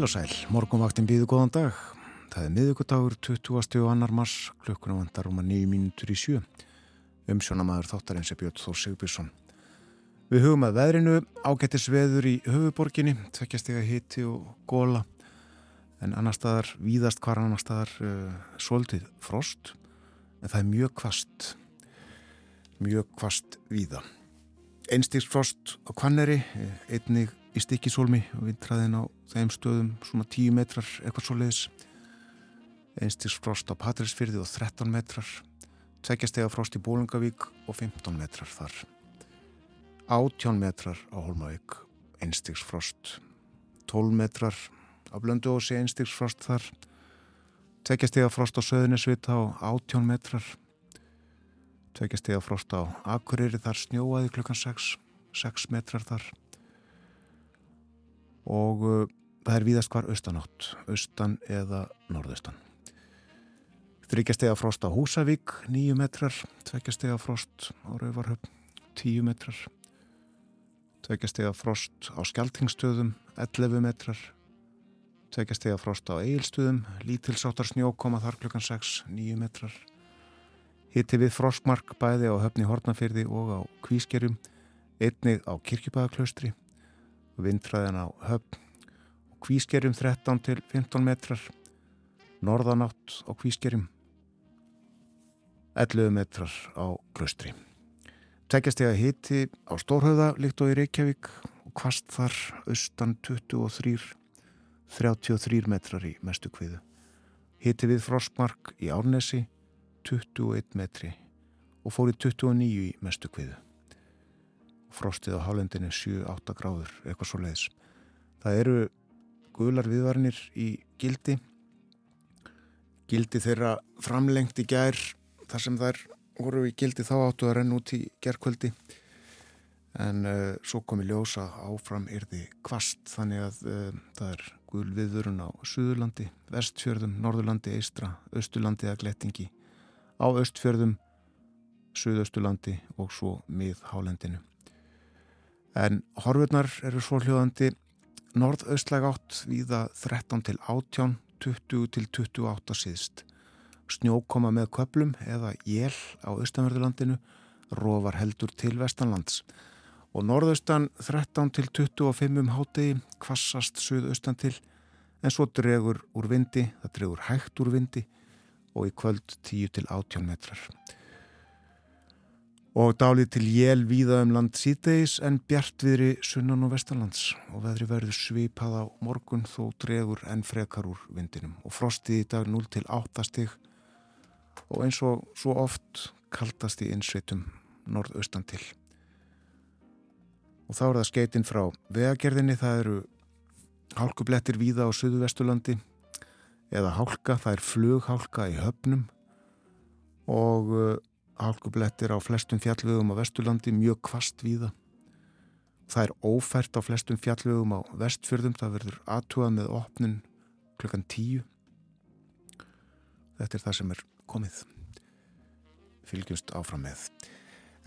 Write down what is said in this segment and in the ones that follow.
Heil og sæl, morgunvaktin býðu góðan dag. Það er miðugudagur 20. og annar mars, klukkunum vandar um að nýju mínutur í sjö. Umsjónamaður þáttar eins er Björn Þór Sigbjörnsson. Við hugum að veðrinu ágættis veður í höfuborginni, tvekjast ega hitti og góla. En annar staðar, víðast hvar annar staðar, uh, svolítið frost. En það er mjög kvast, mjög kvast víða. Einstýrsfrost á Kvanneri, eh, einnig í stikkisólmi og vindræðin á þeim stöðum svona 10 metrar eitthvað svo leiðis einstíksfrost á Patrísfyrði og 13 metrar. Tveggjastega frost í Bólungavík og 15 metrar þar. 18 metrar á Holmavík einstíksfrost 12 metrar á Blönduósi einstíksfrost þar. Tveggjastega frost á Söðunisvita á 18 metrar. Tveggjastega frost á Akureyri þar snjóaði klukkan 6 6 metrar þar og uh, það er víðast hvar austanátt, austan eða norðaustan. Þryggjastega frost á Húsavík, 9 metrar, tveggjastega frost á Rauvarhöfn, 10 metrar, tveggjastega frost á Skeltingstöðum, 11 metrar, tveggjastega frost á Eilstöðum, lítilsáttar snjókoma þar klukkan 6, 9 metrar, hitti við frostmark bæði á höfni Hortnafyrði og á Kvískerjum, einnig á Kirkjubæðaklaustri, vindræðin á höfn og kvískerjum 13 til 15 metrar norðanátt á kvískerjum 11 metrar á klustri tekjast ég að hiti á Stórhauða líkt og í Reykjavík og kvast þar austan 23 33 metrar í mestu kviðu. Hiti við Frostmark í Árnesi 21 metri og fór í 29 í mestu kviðu frostið á hálendinu 7-8 gráður, eitthvað svo leiðis. Það eru gular viðvarnir í gildi. Gildi þeirra framlengt í gær þar sem þær voru í gildi þá áttu að renna út í gerðkvöldi en uh, svo kom í ljósa áfram yrði kvast þannig að uh, það er gul viðvörun á Suðurlandi, Vestfjörðum, Norðurlandi, Eistra, Östurlandi eða Glettingi á Östfjörðum, Suðausturlandi og svo mið hálendinu. En horfurnar eru svo hljóðandi norðaustlæg átt viða 13 til 18, 20 til 28 síðst. Snjókoma með köplum eða jél á austanverðurlandinu rofar heldur til vestanlands. Og norðaustan 13 til 25 um hátegi kvassast suðaustan til en svo dregur úr vindi, það dregur hægt úr vindi og í kvöld 10 til 18 metrar og dálið til jél víða um land síðdeis en bjartviðri sunnan og vestanlands. Og veðri verður svipað á morgun þó dregur en frekar úr vindinum. Og frostið í dag 0 til 8 stig. Og eins og svo oft kaldast í innsveitum norðaustan til. Og þá er það skeitinn frá vegagerðinni, það eru hálkublettir víða á söðu vestulandi eða hálka, það er flughálka í höfnum. Og hálkublettir á flestum fjallvegum á Vesturlandi mjög kvast víða. Það er ófært á flestum fjallvegum á vestfjörðum, það verður aðtúað með opnin klukkan tíu. Þetta er það sem er komið. Fylgjumst áfram með.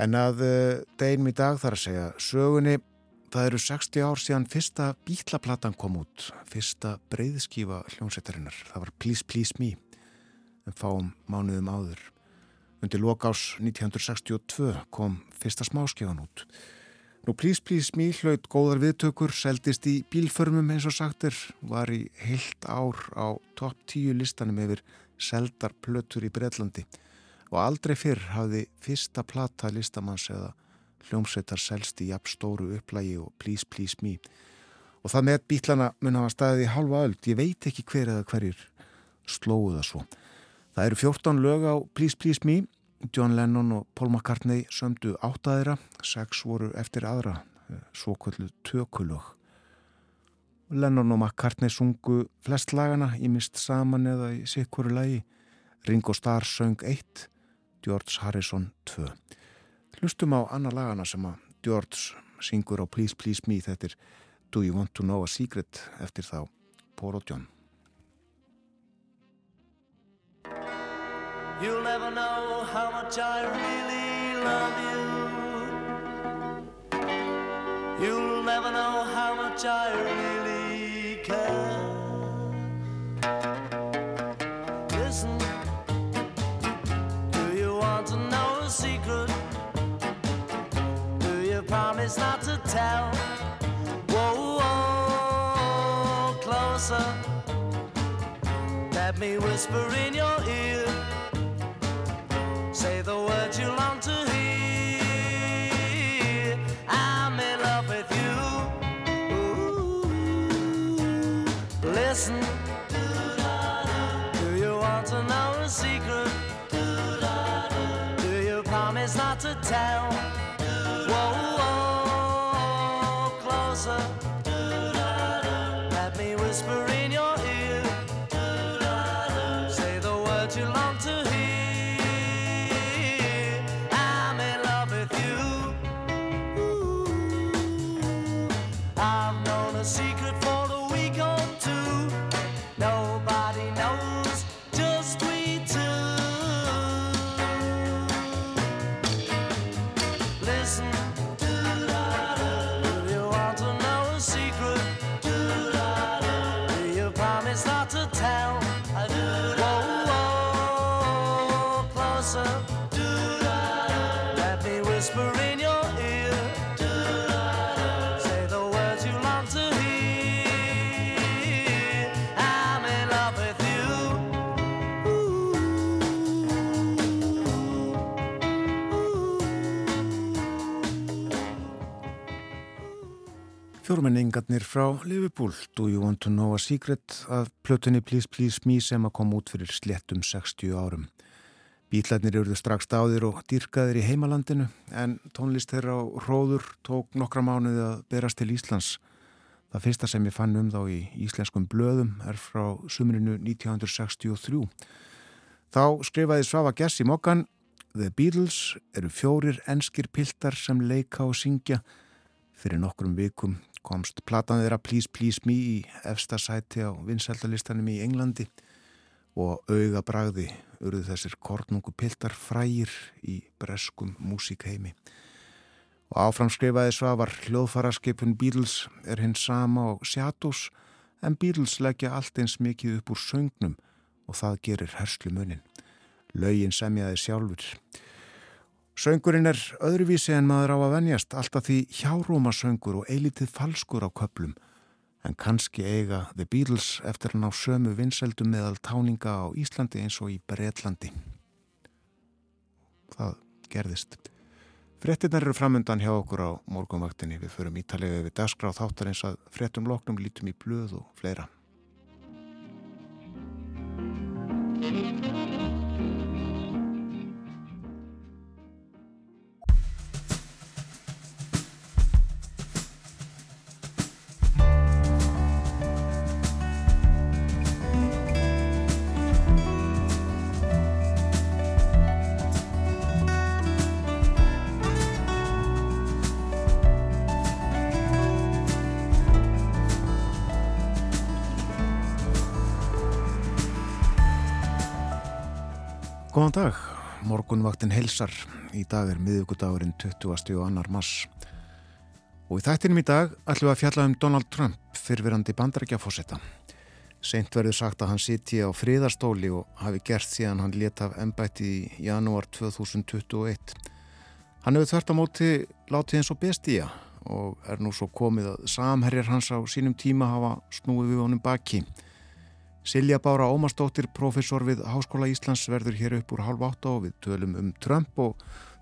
En að uh, deginum í dag þarf að segja sögunni, það eru 60 ár síðan fyrsta bítlaplatan kom út, fyrsta breyðskífa hljómsættarinnar. Það var Please Please Me, en fáum mánuðum áður. Undir lokás 1962 kom fyrsta smáskefan út. Nú Please Please Me hlaut góðar viðtökur, seldist í bílförmum eins og sagtir, var í heilt ár á topp 10 listanum yfir seldar plötur í Breitlandi og aldrei fyrr hafði fyrsta plata listamanns eða hljómsveitar selst í jafnstóru upplægi og Please Please Me. Og það með bílana mun hafa staðið í halva öll, ég veit ekki hver eða hverjir slóðu það svo. Það eru 14 lög á Please Please Me. John Lennon og Paul McCartney sömdu áttaðira, sex voru eftir aðra, eh, svo kvöldu tökulög. Lennon og McCartney sungu flest lagana í mist saman eða í sikkuru lagi. Ringo Starr söng 1, George Harrison 2. Hlustum á annar lagana sem að George syngur á Please Please Me þetta er Do You Want To Know A Secret eftir þá Paul og John. You'll never know how much I really love you You'll never know how much I really care Listen Do you want to know a secret? Do you promise not to tell? Whoa, whoa closer Let me whisper in your Fjórmenningarnir frá Liverpool Do You Want To Know A Secret af plötunni Please Please Me sem að koma út fyrir slettum 60 árum. Bílarnir eruðu strax dáðir og dýrkaðir í heimalandinu en tónlist þeirra á Róður tók nokkra mánuði að berast til Íslands. Það fyrsta sem ég fann um þá í íslenskum blöðum er frá sumrinu 1963. Þá skrifaði Svafa Gess í mokkan The Beatles eru fjórir enskir piltar sem leika og syngja. Fyrir nokkrum vikum komst platan þeirra Please Please Me í efsta sæti á vinsældalistanum í Englandi og auga bragði urðu þessir kornungu piltar frægir í breskum músíkheimi. Og áframskrifaði svafar hljóðfaraskipun Beatles er hinn sama og Shadows en Beatles leggja allt eins mikið upp úr söngnum og það gerir herslu munin. Laugin semjaði sjálfur. Söngurinn er öðruvísi en maður á að venjast, alltaf því hjáróma söngur og eilitið falskur á köplum, en kannski eiga The Beatles eftir að ná sömu vinseldum meðal táninga á Íslandi eins og í Breitlandi. Það gerðist. Frettinnar eru framöndan hjá okkur á morgunvaktinni. Við förum ítalega við dagskráð þáttar eins að frettum loknum lítum í blöð og fleira. Góðan dag, morgunvaktin helsar. Í dag er miðugudagurinn 20. og annar mass. Og í þættinum í dag ætlum við að fjalla um Donald Trump, fyrfirandi bandarækjafósetta. Seint verður sagt að hann siti á fríðarstóli og hafi gert síðan hann leta af ennbætti í janúar 2021. Hann hefur þvert á móti látið eins og bestíja og er nú svo komið að samherjar hans á sínum tíma hafa snúið við honum baki. Silja Bára Ómarsdóttir, professor við Háskóla Íslands verður hér upp úr halv átta og við tölum um Trump og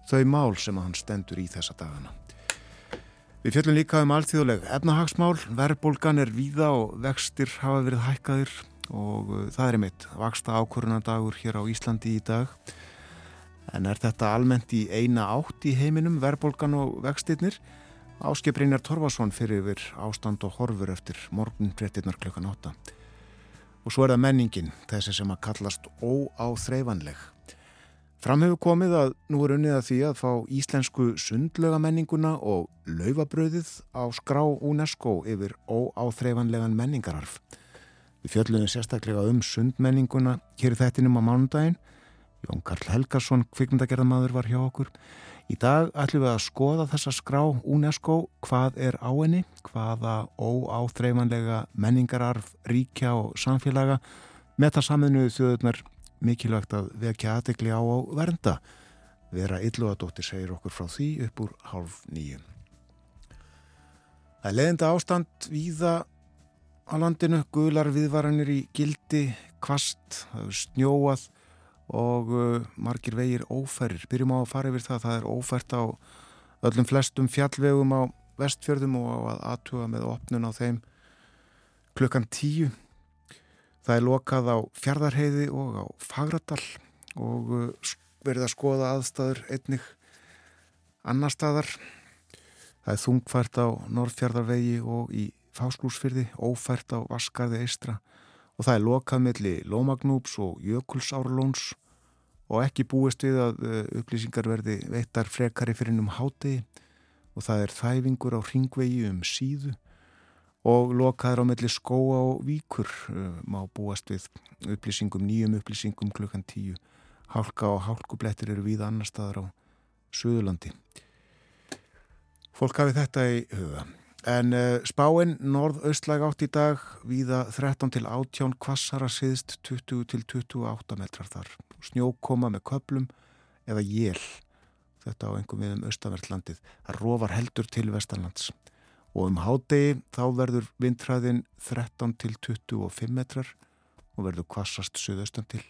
þau mál sem hann stendur í þessa dagana. Við fjöllum líka um alþjóðleg efnahagsmál, verðbólgan er víða og vextir hafa verið hækkaðir og það er einmitt vaksta ákvörunadagur hér á Íslandi í dag. En er þetta almennt í eina átt í heiminum, verðbólgan og vextirnir? Áskiprinjar Torfason fyrir yfir ástand og horfur eftir morgun 13. klukkan 8. Og svo er það menningin, þessi sem að kallast óáþreifanleg. Fram hefur komið að nú er unnið að því að fá íslensku sundlögamenninguna og laufabröðið á skrá UNESCO yfir óáþreifanlegan menningararf. Við fjöldluðum sérstaklega um sundmenninguna hér í þettinum á mánundaginn. Jón Karl Helgarsson, kvikmyndagerðamadur, var hjá okkur. Í dag ætlum við að skoða þessa skrá UNESCO, hvað er á henni, hvaða óáþreifanlega menningararf, ríkja og samfélaga með það saminuðu þjóðurnar mikilvægt að vekja aðegli á að vernda. Vera Illuadóttir segir okkur frá því upp úr halv nýju. Það er leðinda ástand víða á landinu, gular viðvaranir í gildi, kvast, snjóað og uh, margir vegir ófærir. Byrjum á að fara yfir það, það er ófært á öllum flestum fjallvegum á vestfjörðum og að aðtuga með opnun á þeim klukkan tíu. Það er lokað á fjardarheiði og á fagradal og uh, verið að skoða aðstæður einnig annar staðar. Það er þungfært á Norrfjardarvegi og í Fáslúsfyrði, ófært á Vaskarði eistra og það er lokað melli Lómagnúps og Jökulsárlóns og ekki búist við að uh, upplýsingar verði veittar frekari fyrir um hátegi og það er þæfingur á ringvegi um síðu og lokaður á melli skóa og víkur uh, má búast við upplýsingum, nýjum upplýsingum klukkan tíu. Hálka og hálkublettir eru við annar staðar á Suðurlandi. Fólk hafi þetta í huga. En uh, spáinn norð-austlæg átt í dag viða 13 til 18 kvassara siðst 20 til 28 metrar þar. Snjókoma með köplum eða jél. Þetta á engum viðum austavertlandið. Það rófar heldur til vestanlands og um hádegi þá verður vindræðin 13 til 25 metrar og verður kvassast söðaustan til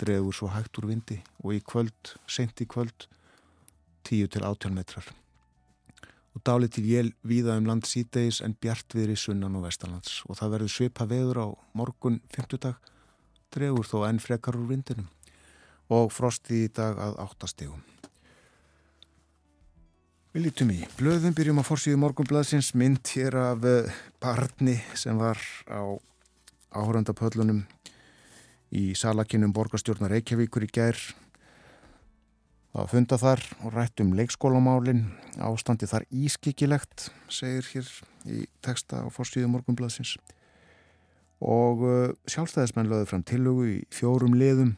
dregur svo hægt úr vindi og í kvöld, sent í kvöld 10 til 18 metrar og dálið til jél víða um land sítegis en bjart viðri sunnan og vestanlands og það verður svipa veður á morgun 50 dag dregur þó enn frekar úr vindinum og frosti í dag að 8 stegum Við lítum í blöðum, byrjum á fórsíðu morgunblaðsins mynd hér af eh, barni sem var á áhörandapöllunum í salakinnum borgastjórnar Reykjavíkur í gær. Það funda þar og rætt um leikskólamálin, ástandi þar ískikilegt, segir hér í texta á fórsíðu morgunblaðsins. Og sjálfstæðismenn lögði fram tillugu í fjórum liðum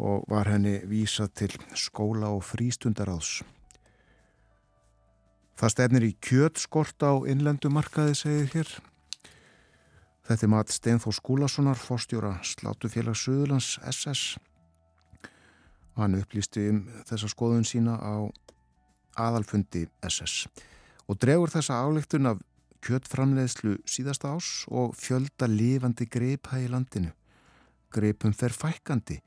og var henni vísað til skóla og frístundaráðs. Það stefnir í kjötskort á innlendumarkaði, segir hér. Þetta er mat Steinfó Skúlasonar, fórstjóra Slátufélag Suðurlands SS. Hann upplýsti um þessa skoðun sína á aðalfundi SS. Og dregur þessa álíktun af kjötframleiðslu síðasta ás og fjölda lifandi greipa í landinu. Greipum fer fækandi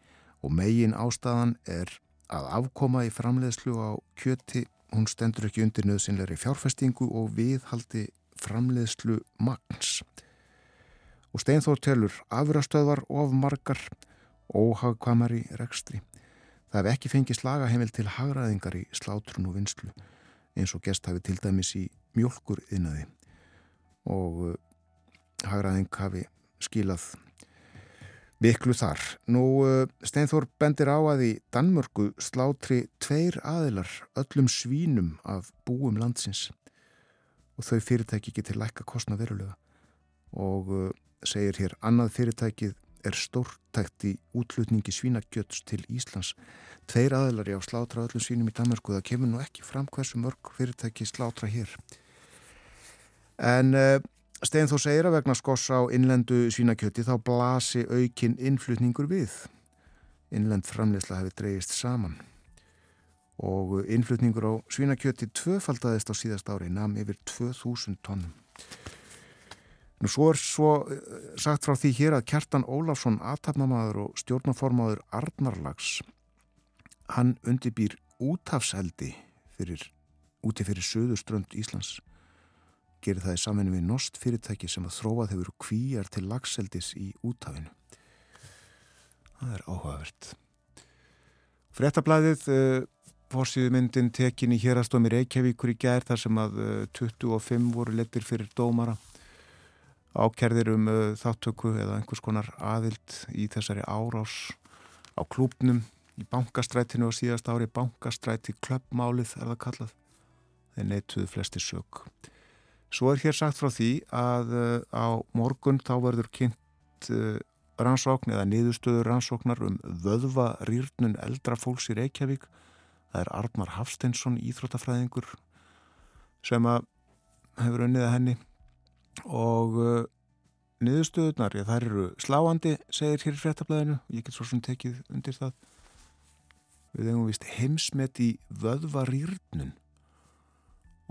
og megin ástæðan er að afkoma í framleiðslu á kjöti hún stendur ekki undir nöðsynleiri fjárfestingu og viðhaldi framleiðslu magns. Og Steinþór telur afrastöðvar of margar óhagkvamari rekstri. Það hef ekki fengið slagaheimil til hagraðingar í slátrun og vinslu eins og gest hafi til dæmis í mjölkur innaði og uh, hagraðing hafi skilað viklu þar. Nú uh, Steinþór bendir á að í Danmörku slátri tveir aðilar öllum svínum af búum landsins. Og þau fyrirtæki getur lækka kostna verulega. Og uh, segir hér annað fyrirtækið er stórtækt í útlutningi svínakjöts til Íslands. Tveir aðilar í á slátra öllum svínum í Danmörku það kemur nú ekki fram hversu mörg fyrirtæki slátra hér. En uh, Stein þó segir að vegna skoss á innlendu svínakjöti þá blasi aukin innflutningur við. Innlend framleysla hefur dreyist saman og innflutningur á svínakjöti tvöfaldadist á síðast ári namn yfir 2000 tónnum. Nú svo er svo eh, sagt frá því hér að Kjartan Ólafsson, aðtapnamaður og stjórnaformaður Arnarlags, hann undibýr útafseldi fyrir, úti fyrir söðuströnd Íslands gerir það í saminu við nost fyrirtæki sem að þróað hefur kvíjar til lagseldis í útafinu. Það er áhugavert. Frettablaðið uh, fórsíðu myndin tekin í hérastómi Reykjavíkur í gær þar sem að 25 voru letir fyrir dómara ákerðir um þáttöku eða einhvers konar aðild í þessari árás á klúpnum í bankastrætinu og síðast ári. Bankastræti klöppmálið er það kallað. Þeir neituðu flesti sög svo er hér sagt frá því að á morgun þá verður kynnt rannsókn eða niðurstöður rannsóknar um vöðva rýrnun eldra fólks í Reykjavík. Það er Arnar Hafsteinsson íþrótafræðingur sem að hefur unnið að henni og uh, niðurstöðunar, það eru sláandi segir hér í frettablaðinu ég get svo sem tekið undir það við hefum vist heimsmet í vöðva rýrnun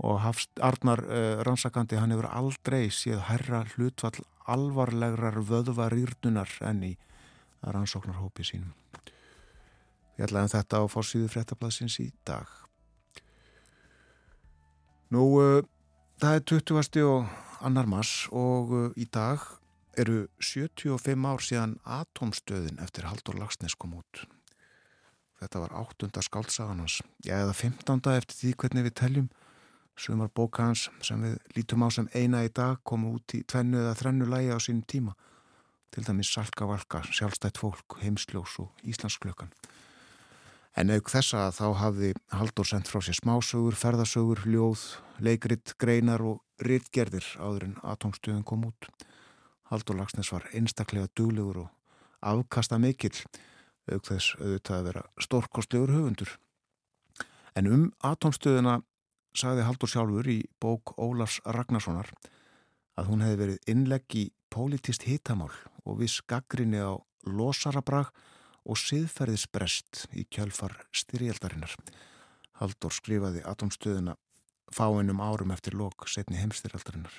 og Hafst, Arnar uh, rannsakandi hann hefur aldrei séð herra hlutvall alvarlegrar vöðva rýrnunar enn í rannsóknarhópi sínum. Ég ætlaði um þetta á fórsýðu fréttablasins í dag. Nú, uh, það er 20. og annar mass og uh, í dag eru 75 ár síðan atomstöðin eftir Haldur Lagsnes kom út. Þetta var 8. skáltsagan hans, já eða 15. eftir því hvernig við teljum Sumar bóka hans sem við lítum á sem eina í dag komu út í tvennu eða þrennu lægi á sínum tíma. Til dæmis Salka Valka, Sjálfstætt fólk, Heimsljós og Íslandsklökan. En auk þessa þá hafði Haldur sendt frá sér smásögur, ferðasögur, ljóð, leikrit, greinar og rittgerðir áður en atomstöðun kom út. Haldur Lagsnes var einstaklega duglegur og afkasta mikill, auk þess auðvitað að vera stórkostlegur höfundur. En um atomstöðuna sagði Haldur sjálfur í bók Ólafs Ragnarssonar að hún hefði verið innlegg í pólitist hitamál og viss gaggrinni á losarabrag og siðferðisbrest í kjálfar styrjaldarinnar. Haldur skrifaði atomstöðuna fáinnum árum eftir lok setni heimstyrjaldarinnar.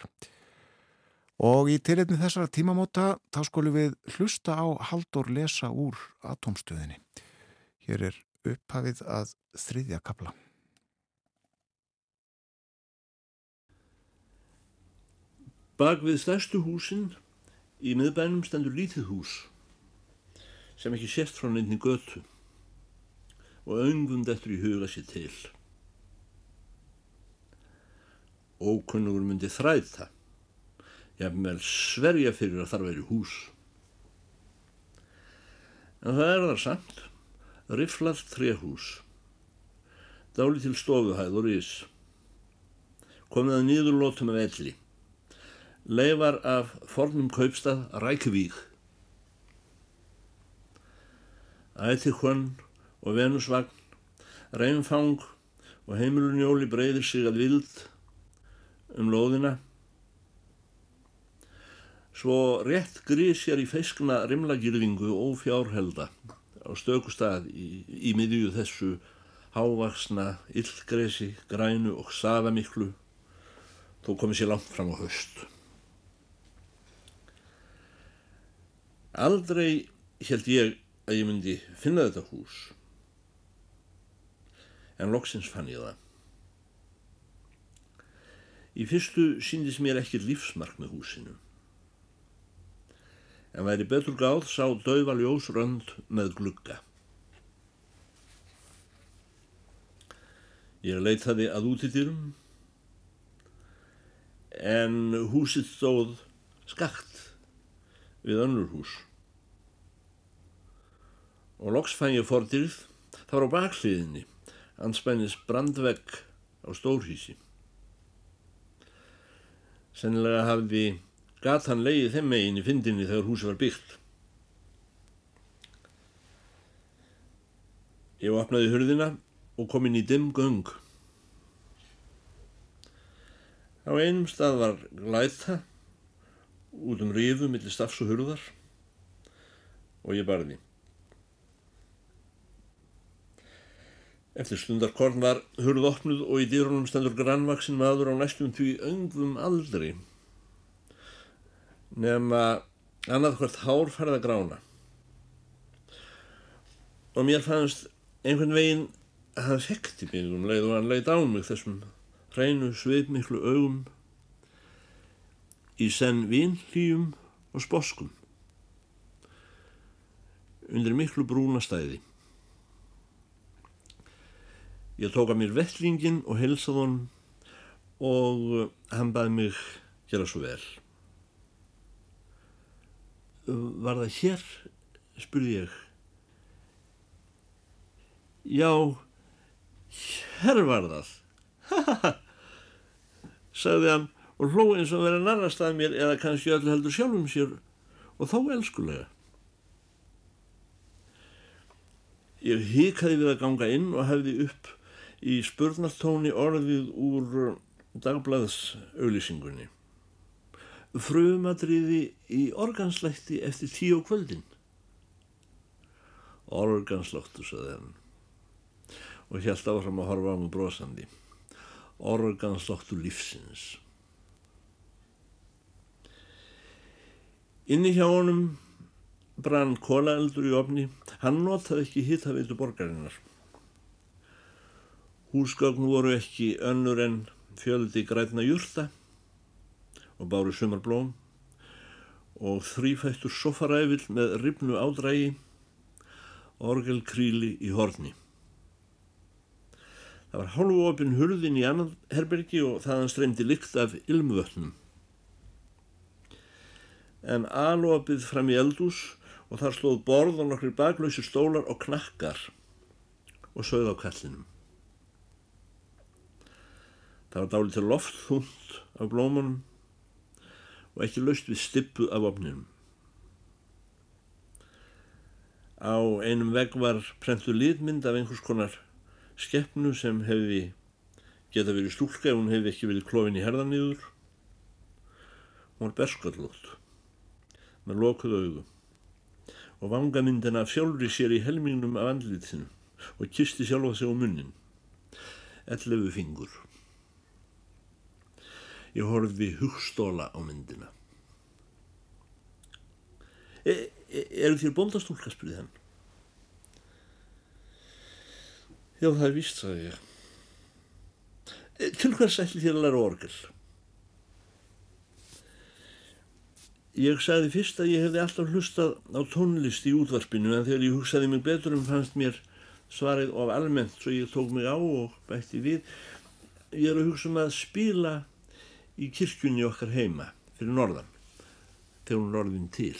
Og í tilitni þessara tímamóta þá skulum við hlusta á Haldur lesa úr atomstöðinni. Hér er upphafið að þriðja kapla. Bak við stærstu húsin í miðbænum stendur lítið hús sem ekki sést frá nefni götu og öngvund eftir í huga sér til. Ókunnugur myndi þræða, jafnvel sverja fyrir að þar veri hús. En það er þar samt, riflað trehús, dáli til stofuhæð og rís, komið að nýður lótum af elli leifar af fornum kaupstað Rækvík. Ætihvönn og venusvagn, reynfang og heimilunjóli breyðir sig að vild um lóðina. Svo rétt grísjar í feiskna rimlagirðingu og fjárhelda á stökustad í, í miðju þessu hávaksna illgresi, grænu og safamiklu þó komið sér langt fram á höst. Aldrei held ég að ég myndi finna þetta hús, en loksins fann ég það. Í fyrstu síndis mér ekki lífsmark með húsinu, en væri betur gáð sá dauða ljósrönd með glugga. Ég leitaði að útidýrum, en húsið stóð skakt við önnur hús og loks fann ég fordýrð það var á bakliðinni anspænis brandvegg á stórhísi sennilega hafði gatan leiði þeim megin í fyndinni þegar húsi var byggt. Ég opnaði hurðina og kom inn í dimm göng. Á einum stað var glæta út um rifu millir stafs og hurðar og ég barði. Eftir stundarkorn var hurð opnuð og í dýrunum stendur grannvaksin maður á næstum því öngvum aldri nema annað hvert hár farið að grána. Og mér fannst einhvern veginn að hann fekti mig um leið og hann leið á mig þessum hreinu sveipmiklu augum í senn vinhlýjum og sposkum undir miklu brúna stæði. Ég tók að mér vettlingin og heilsað honum og uh, hann baði mig gera svo vel. Uh, var það hér? spurði ég. Já, hér var það. sagði hann og hló eins og verið narrast að mér eða kannski öllu heldur sjálfum sér og þó elskulega. Ég hikaði við að ganga inn og hefði upp í spurnartóni orðið úr dagblaðs auðlýsingunni. Frumadriði í organslætti eftir tíu kvöldin. Organsláttu, saði hann og held áfram að horfa á mig brosandi. Organsláttu lífsins. Inni hjá honum brann kólaeldur í ofni. Hann notaði ekki hittaveitu borgarinnar. Húsgögn voru ekki önnur en fjöldi grætna júrta og báru sumarblóm og þrýfættur sofaræfil með ribnu ádrægi orgelkríli í horni. Það var hálfu opinn hurðin í annan herbergi og þaðan streymdi lykt af ilmvötnum en alopið fram í eldús og þar slóð borð og nokkri baklausi stólar og knakkar og sögð á kallinum. Það var dálítið til loft þúnt af blómunum og ekki laust við stippu af opninum. Á einum vegg var prentu litmynd af einhvers konar skeppnu sem hefði geta verið stúlka ef hún hefði ekki verið klófin í herðanýður. Hún var berskallótt með lokuð auðu og vangamyndina af sjálfri sér í helmingnum af andlitinu og kisti sjálfa sig á munnin. Ellefu fingur. Ég horfði hugstóla á myndina. E, e, eru þér bóndastúlka, spurði hann. Já, það er vist, sagði ég. E, til hvers ætli þér að læra orgel? Ég sagði fyrst að ég hefði alltaf hlustað á tónlist í útvarpinu en þegar ég hugsaði mig betur um fannst mér svarið of almennt svo ég tók mig á og bætti við. Ég er að hugsa um að spila í kirkjunni okkar heima fyrir norðan þegar hún er orðin til.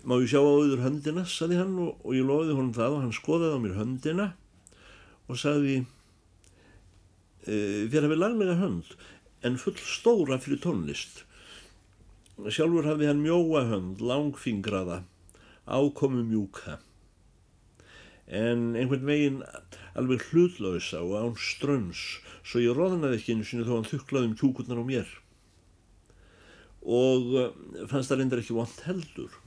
Má ég sjá á auður höndina, saði hann og, og ég lofiði honum það og hann skoðaði á mér höndina og saði e, þér hafið laglega hönd en full stóra fyrir tónlist. Sjálfur hafði hann mjóa hönd, langfingraða, ákomu mjúka, en einhvern veginn alveg hlutlausa og án ströms, svo ég roðnaði ekki einu sinni þó hann þuklaði um kjúkurnar á mér. Og eh, fannst það reyndar ekki vant heldur.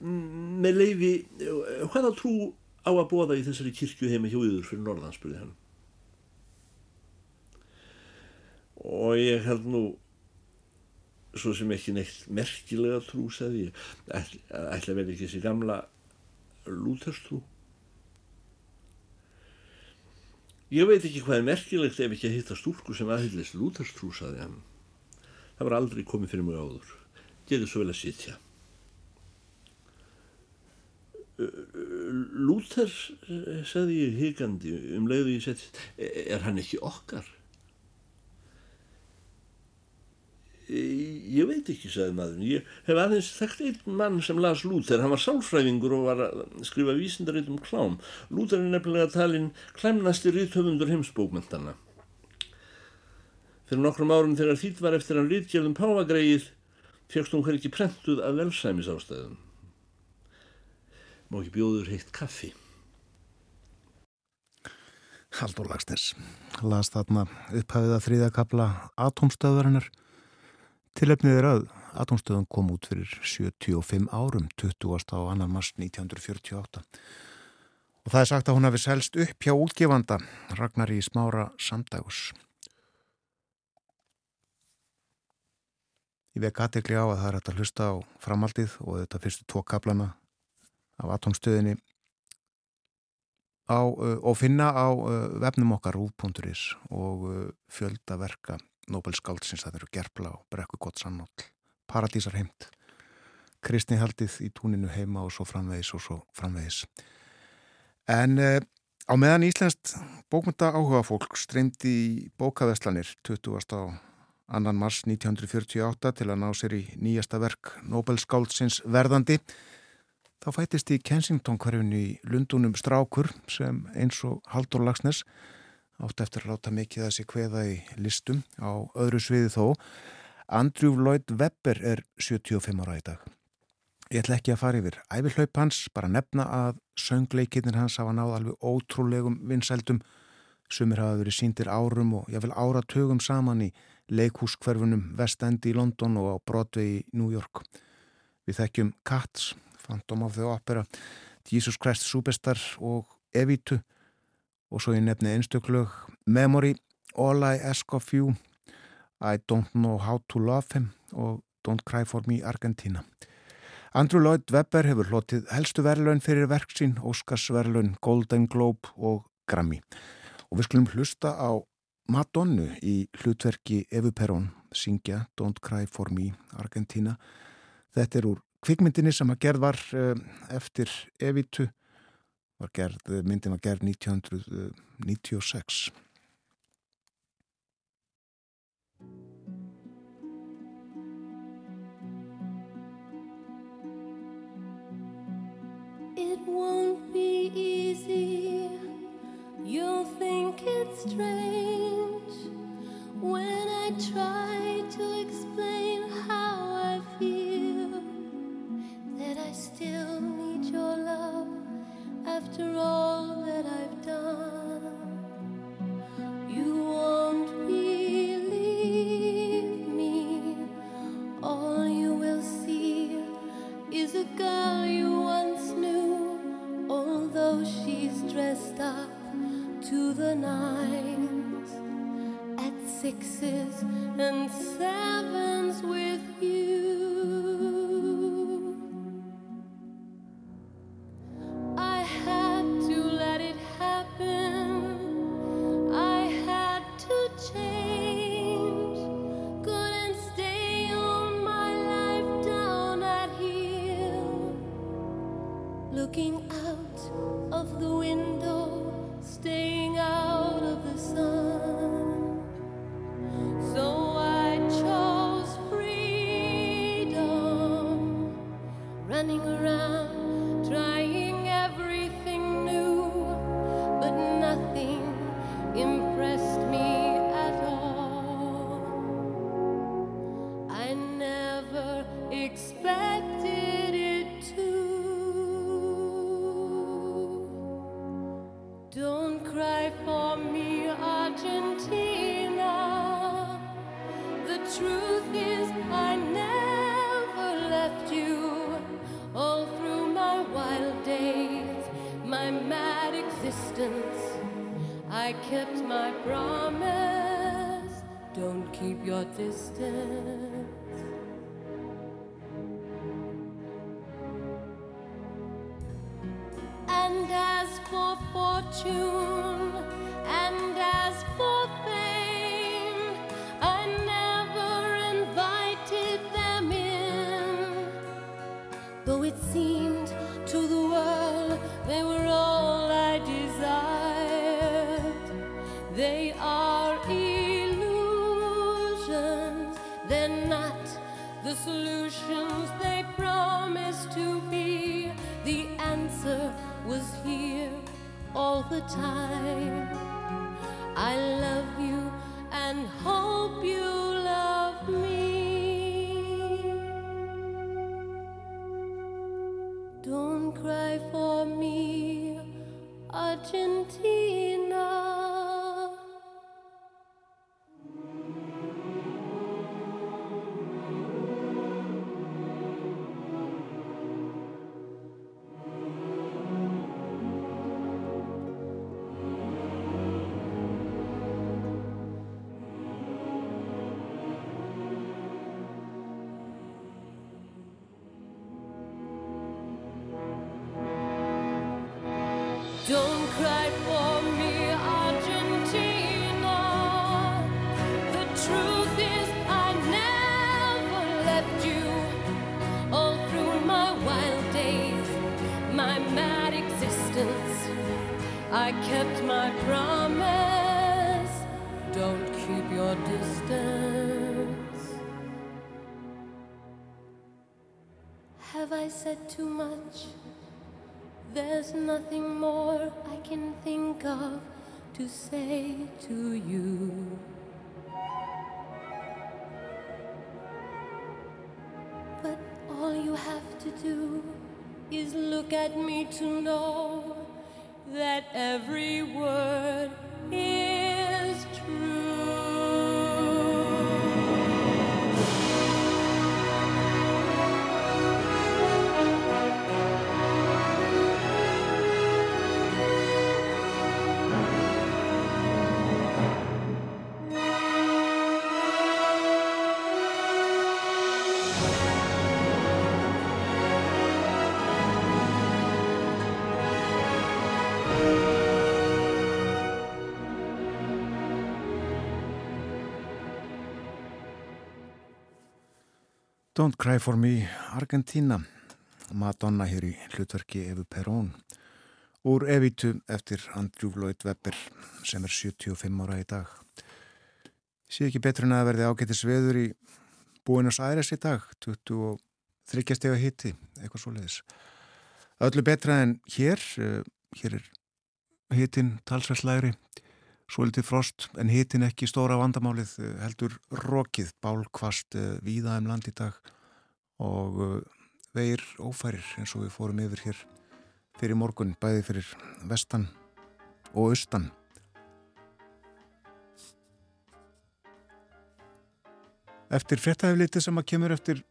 Með leifi, eh, hvaða trú á að bóða í þessari kirkju heima hjá yður fyrir norðan, spurði hann. og ég held nú svo sem ekki neitt merkilega trú segði ég ætla vel ekki þessi gamla lúterstrú ég veit ekki hvað er merkilegt ef ekki að hitta stúrku sem aðhyllist lúterstrú sagði hann. Það var aldrei komið fyrir mig áður. Getur svo vel að sitja. Lúter sagði ég higandi um leiðu ég sett er hann ekki okkar ég veit ekki, sagði maður ég hef aðeins þekkt einn mann sem las Lúther, hann var sálfræðingur og var að skrifa vísindaritt um klám. Lúther er nefnilega talinn klemnasti ríthöfundur heimsbókmentana fyrir nokkrum árum þegar þýtt var eftir hann rítgjörðum pávagreið fegst hún hver ekki prentuð af velsæmis ástæðum má ekki bjóður heitt kaffi? Haldur Lagsnes las þarna upphæfið að þrýðakabla atomstöðvarinnar Tilefnið er að atomstöðun kom út fyrir 75 árum, 20. á annan mars 1948. Og það er sagt að hún hafi selst upp hjá útgefanda Ragnar í smára samdagus. Ég vek aðtegli á að það er hægt að hlusta á framaldið og þetta fyrstu tvo kaplana af atomstöðinni á, og finna á vefnum okkar úr.is og fjölda verka Nobel skáldsins það eru Gerpla og Brekku gott sannóll Paradísar heimt kristnihaldið í túninu heima og svo framvegis og svo framvegis. En uh, á meðan Íslandst bókmynda áhuga fólk streymdi í bókaverslanir 20. á annan mars 1948 til að ná sér í nýjasta verk Nobelskáldsins verðandi þá fætist í Kensington hverjunni í Lundunum strákur sem eins og Haldur Lagsnes átt eftir að láta mikið að sér kveða í listum á öðru sviði þó Andrew Lloyd Webber er 75 ára í dag. Ég ætla ekki að fara yfir æfirhlaup hans, bara nefna að söngleikinnir hans hafa náð alveg ótrúlegum vinsældum sumir hafa verið síndir árum og ég vil áratugum saman í leikhúskverfunum West End í London og á Broadway í New York. Við þekkjum Cats, Phantom of the Opera, Jesus Christ Superstar og Evitu og svo ég nefni einstöklög Memory, All I Ask of You, I Don't Know How to Love Him og Don't Cry for Me Argentina. Andrew Lloyd Webber hefur hlotið helstu verðlun fyrir verksín, Óskarsverðlun, Golden Globe og Grammy. Og við skulum hlusta á Madonnu í hlutverki Evu Perón syngja Don't Cry For Me Argentina. Þetta er úr kvikmyndinni sem að gerð var eh, eftir Evitu var gerð, myndin var gerð 1996. It won't be easy. You'll think it's strange when I try to explain how I feel that I still need your love after all that I've done. You won't believe me. All you will see is a girl you once knew, although she's dressed up to the nines at sixes and sevens with you. The solutions they promised to be. The answer was here all the time. I love you and hope you love me. Don't cry for me, Argentina. There's nothing more I can think of to say to you. But all you have to do is look at me to know that every word is true. Don't Cry For Me, Argentina. Madonna hér í hlutverki Evu Perón. Úr Evitu eftir Andrew Lloyd Webber sem er 75 ára í dag. Sé ekki betur en að verði ágættis veður í Buenos Aires í dag 23 steg að hitti eitthvað svo leiðis öllu betra en hér uh, hér er hittin talsverslæri svo litið frost en hittin ekki stóra vandamálið eh, heldur rokið bálkvast uh, víða um land í dag og uh, veir ófærir eins og við fórum yfir hér fyrir morgun, bæði fyrir vestan og austan. Eftir fréttaefliti sem að kemur eftir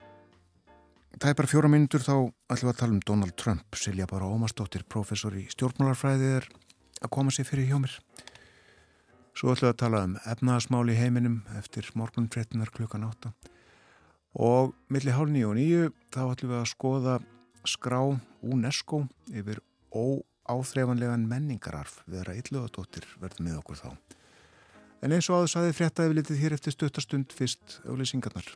tæpar fjóra myndur þá ætlum við að tala um Donald Trump, Silja Bara Ómarsdóttir, professor í stjórnmálarfræði er að koma sér fyrir hjá mér. Svo ætlum við að tala um efnaðasmál í heiminum eftir morgunfréttinar klukkan átta og millir hálf nýju og nýju þá ætlum við að skoða skrá UNESCO yfir óáþreifanlegan menningararf við að ræðluðadóttir verðum með okkur þá. En eins og áður saði fréttaði við litið hér eftir stuttastund fyrst auðlýsingarnar.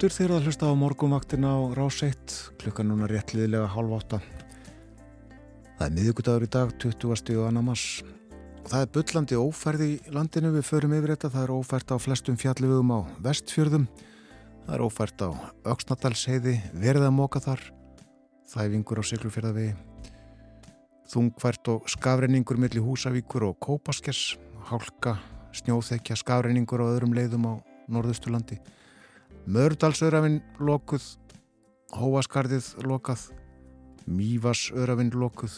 Aftur þegar það hlusta á morgumvaktin á rás 1, klukkan núna réttliðilega hálf átta. Það er miðugudagur í dag, 20. og annar mars. Það er byllandi ófærð í landinu, við förum yfir þetta, það er ófært á flestum fjallivögum á vestfjörðum, það er ófært á Öksnadalsheiði, verið að móka þar, þæfingur á Siglufjörðavegi, þungfært og skafreiningur millir Húsavíkur og Kópaskers, hálka, snjóþekja, skafreiningur á öðrum leiðum á Norðusturlandi. Mördalsörafinn lokuð, Hóaskarðið lokað, Mývasörafinn lokuð,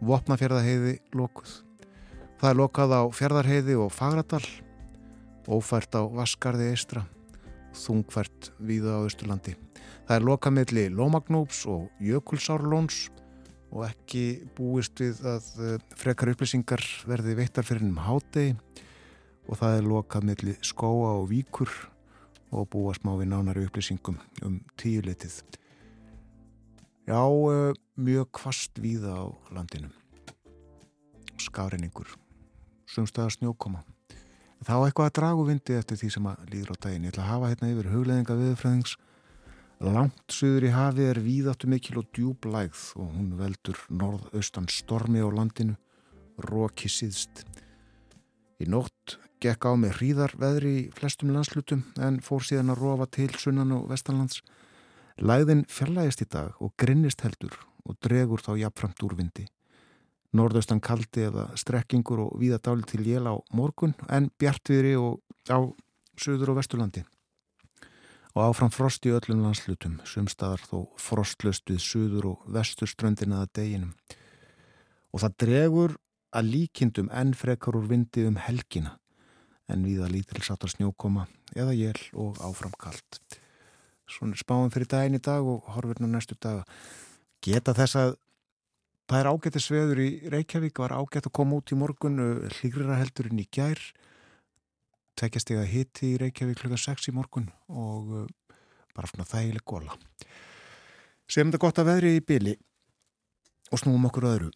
Vopnafjörðaheiði lokuð. Það er lokað á Fjörðarheiði og Fagradal, ófært á Vaskarði eistra, þungfært víða á Östurlandi. Það er lokað melli Lómagnúps og Jökulsárlóns og ekki búist við að eh, frekar upplýsingar verði veittar fyrir um hátegi og það er lokað melli Skóa og Víkur og búa smá við nánari upplýsingum um tíuleitið. Já, eh, mjög kvast víða á landinu. Skafreiningur, sumstaðar snjókoma. Þá eitthvað að dragu vindi eftir því sem að líður á daginn. Ég ætla að hafa hérna yfir hugleðinga viðfræðings. Langt suður í hafi er víðáttu mikil og djúb lægð og hún veldur norðaustan stormi á landinu, róki síðst. Í nótt gekk á með hríðarveðri í flestum landslutum en fór síðan að rofa til sunnan og vestanlands. Læðin fjallægist í dag og grinnist heldur og dregur þá jafnframt úr vindi. Norðaustan kaldi eða strekkingur og víða dáli til jél á morgun en bjartviðri og á söður og vesturlandi. Og áfram frost í öllum landslutum, sumstaðar þó frostlöst við suður og vesturströndin aða deginum. Og það dregur að líkindum enn frekar úr vindi um helgina, en við að lítil sattar snjókoma eða jél og áfram kallt. Svona spáum fyrir daginn í dag og horfirna næstu dag. Geta þess að það er ágætti sveður í Reykjavík, var ágætt að koma út í morgun, hlýgrira heldurinn í gær, tekjast ég að hitti í Reykjavík klukka 6 í morgun og uh, bara svona þægileg góla. Segjum þetta gott að veðri í byli og snúum okkur öðru.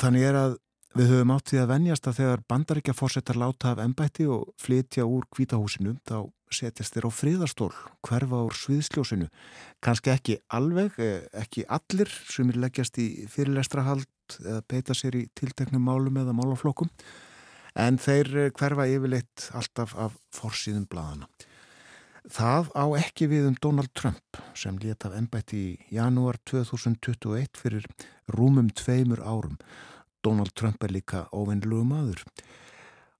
Þannig er að við höfum átt því að venjast að þegar bandaríkja fórsetar láta af ennbætti og flytja úr kvítahúsinu þá setjast þér á fríðarstól, hverfa úr sviðsljósinu. Kanski ekki alveg, eh, ekki allir sem er leggjast í fyrirlestrahald eða beita sér í tilteknum málum eða málaflokkum en þeir eh, hverfa yfirleitt alltaf af forsýðum bladana. Það á ekki við um Donald Trump sem leta af ennbætti í janúar 2021 fyrir rúmum tveimur árum. Donald Trump er líka óvinnlugu maður.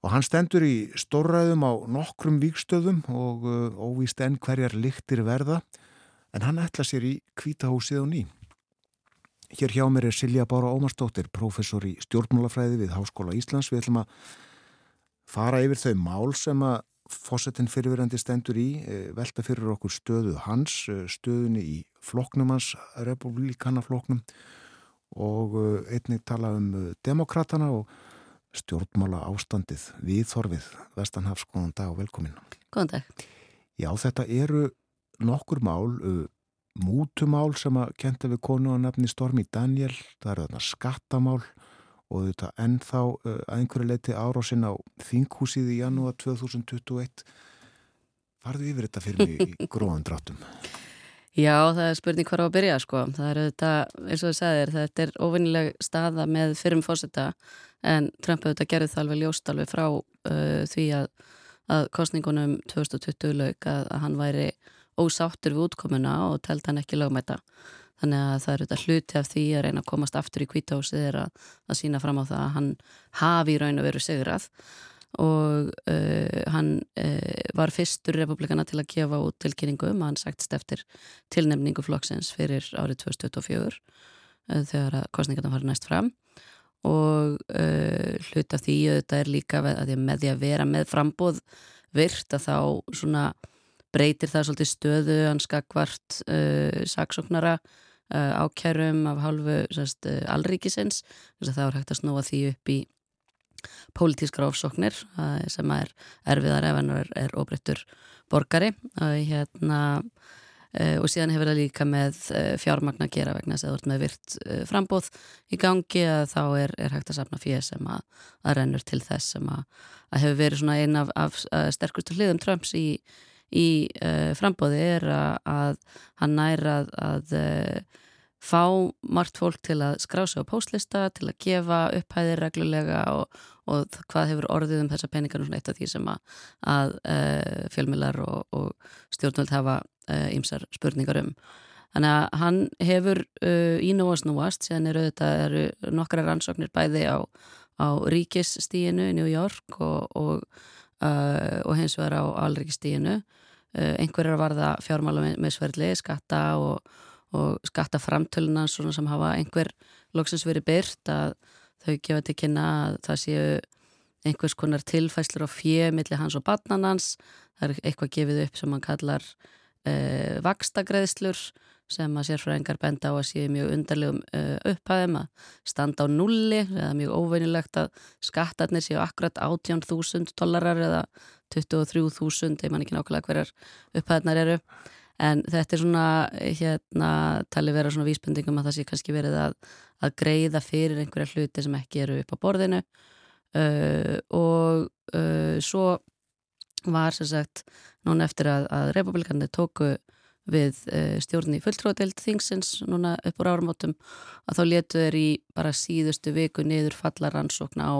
Og hann stendur í stórræðum á nokkrum víkstöðum og uh, óvíst enn hverjar lyktir verða en hann ætla sér í kvítahúsið og ný. Hér hjá mér er Silja Bára Ómarsdóttir, professor í stjórnmálafræði við Háskóla Íslands. Við ætlum að fara yfir þau mál sem að fósettin fyrirverandi stendur í, eh, velta fyrir okkur stöðu hans, eh, stöðunni í floknum hans, republikanafloknum og eh, einnig tala um demokratana og stjórnmála ástandið við Þorfið, Vestanhafs, góðan dag og velkomin. Góðan dag. Já, þetta eru nokkur mál, mútumál sem að kenta við konu á nafni Stormi Daniel, það eru þarna skattamál og þetta ennþá uh, að einhverju leiti árásin á þinghúsið í janúar 2021 farðu yfir þetta fyrir mig í gróðan dráttum Já, það er spurning hvað á að byrja sko, það er þetta, eins og það segðir þetta er ofinnileg staða með fyrrum fósetta en Trump auðvitað gerði það alveg ljóst alveg frá uh, því að, að kostningunum 2020 lauk að, að hann væri ósáttur við útkomuna og telt hann ekki lögmæta. Þannig að það eru þetta hluti af því að reyna að komast aftur í kvítahúsið er að, að sína fram á það að hann hafi í raun og veru sigrað og uh, hann uh, var fyrstur republikana til að gefa út tilkynningum að hann sagtist eftir tilnefningu flokksins fyrir árið 2024 uh, þegar að kostningarna var næst fram. Og hluti af því þetta er líka að með því að vera með frambóð virt að þá svona breytir það svolítið stöðu hans skakvart saksóknara ákjærum af hálfu sérst, alríkisins. Það er hægt að snúa því upp í pólitískra ofsóknir uh, sem er erfiðar ef hann er, er óbreyttur borgari. Hérna Uh, og síðan hefur það líka með uh, fjármagn að gera vegna þess að það vart með virt frambóð í gangi að þá er, er hægt að sapna fyrir sem að, að rennur til þess sem að, að hefur verið svona einn af, af sterkustu hliðum Trumps í, í uh, frambóði er að, að hann næra að, fá margt fólk til að skrá sig á póstlista, til að gefa upphæðir reglulega og, og hvað hefur orðið um þessa peningar og svona eitt af því sem að, að uh, fjölmilar og, og stjórnvöld hafa ýmsar spurningar um. Þannig að hann hefur ínúast núast, síðan eru þetta eru nokkra rannsóknir bæði á, á ríkisstíinu í New York og, og, hins vegar á alríkisstíinu Eh, einhverjar varða fjármála með sverli, skatta og, og skattaframtöluna sem hafa einhver loksins verið byrt að þau gefa til kynna að það séu einhvers konar tilfæslur á fjö millir hans og barnanans það er eitthvað gefið upp sem hann kallar eh, vakstagreðslur sem að sérfræðingar benda á að séu mjög undarlegum uh, upphæðum að standa á nulli eða mjög óveinilegt að skattarnir séu akkurat 18.000 dollarar eða 23.000, ég man ekki nákvæmlega hverjar upphæðnar eru en þetta er svona, hérna tali vera svona vísbendingum að það sé kannski verið að, að greiða fyrir einhverja hluti sem ekki eru upp á borðinu. Uh, og uh, svo var sem sagt núna eftir að, að republikandi tóku við uh, stjórn í fulltróðdelt þingsins núna upp úr áramótum að þá letu þeir í bara síðustu viku niður falla rannsókna á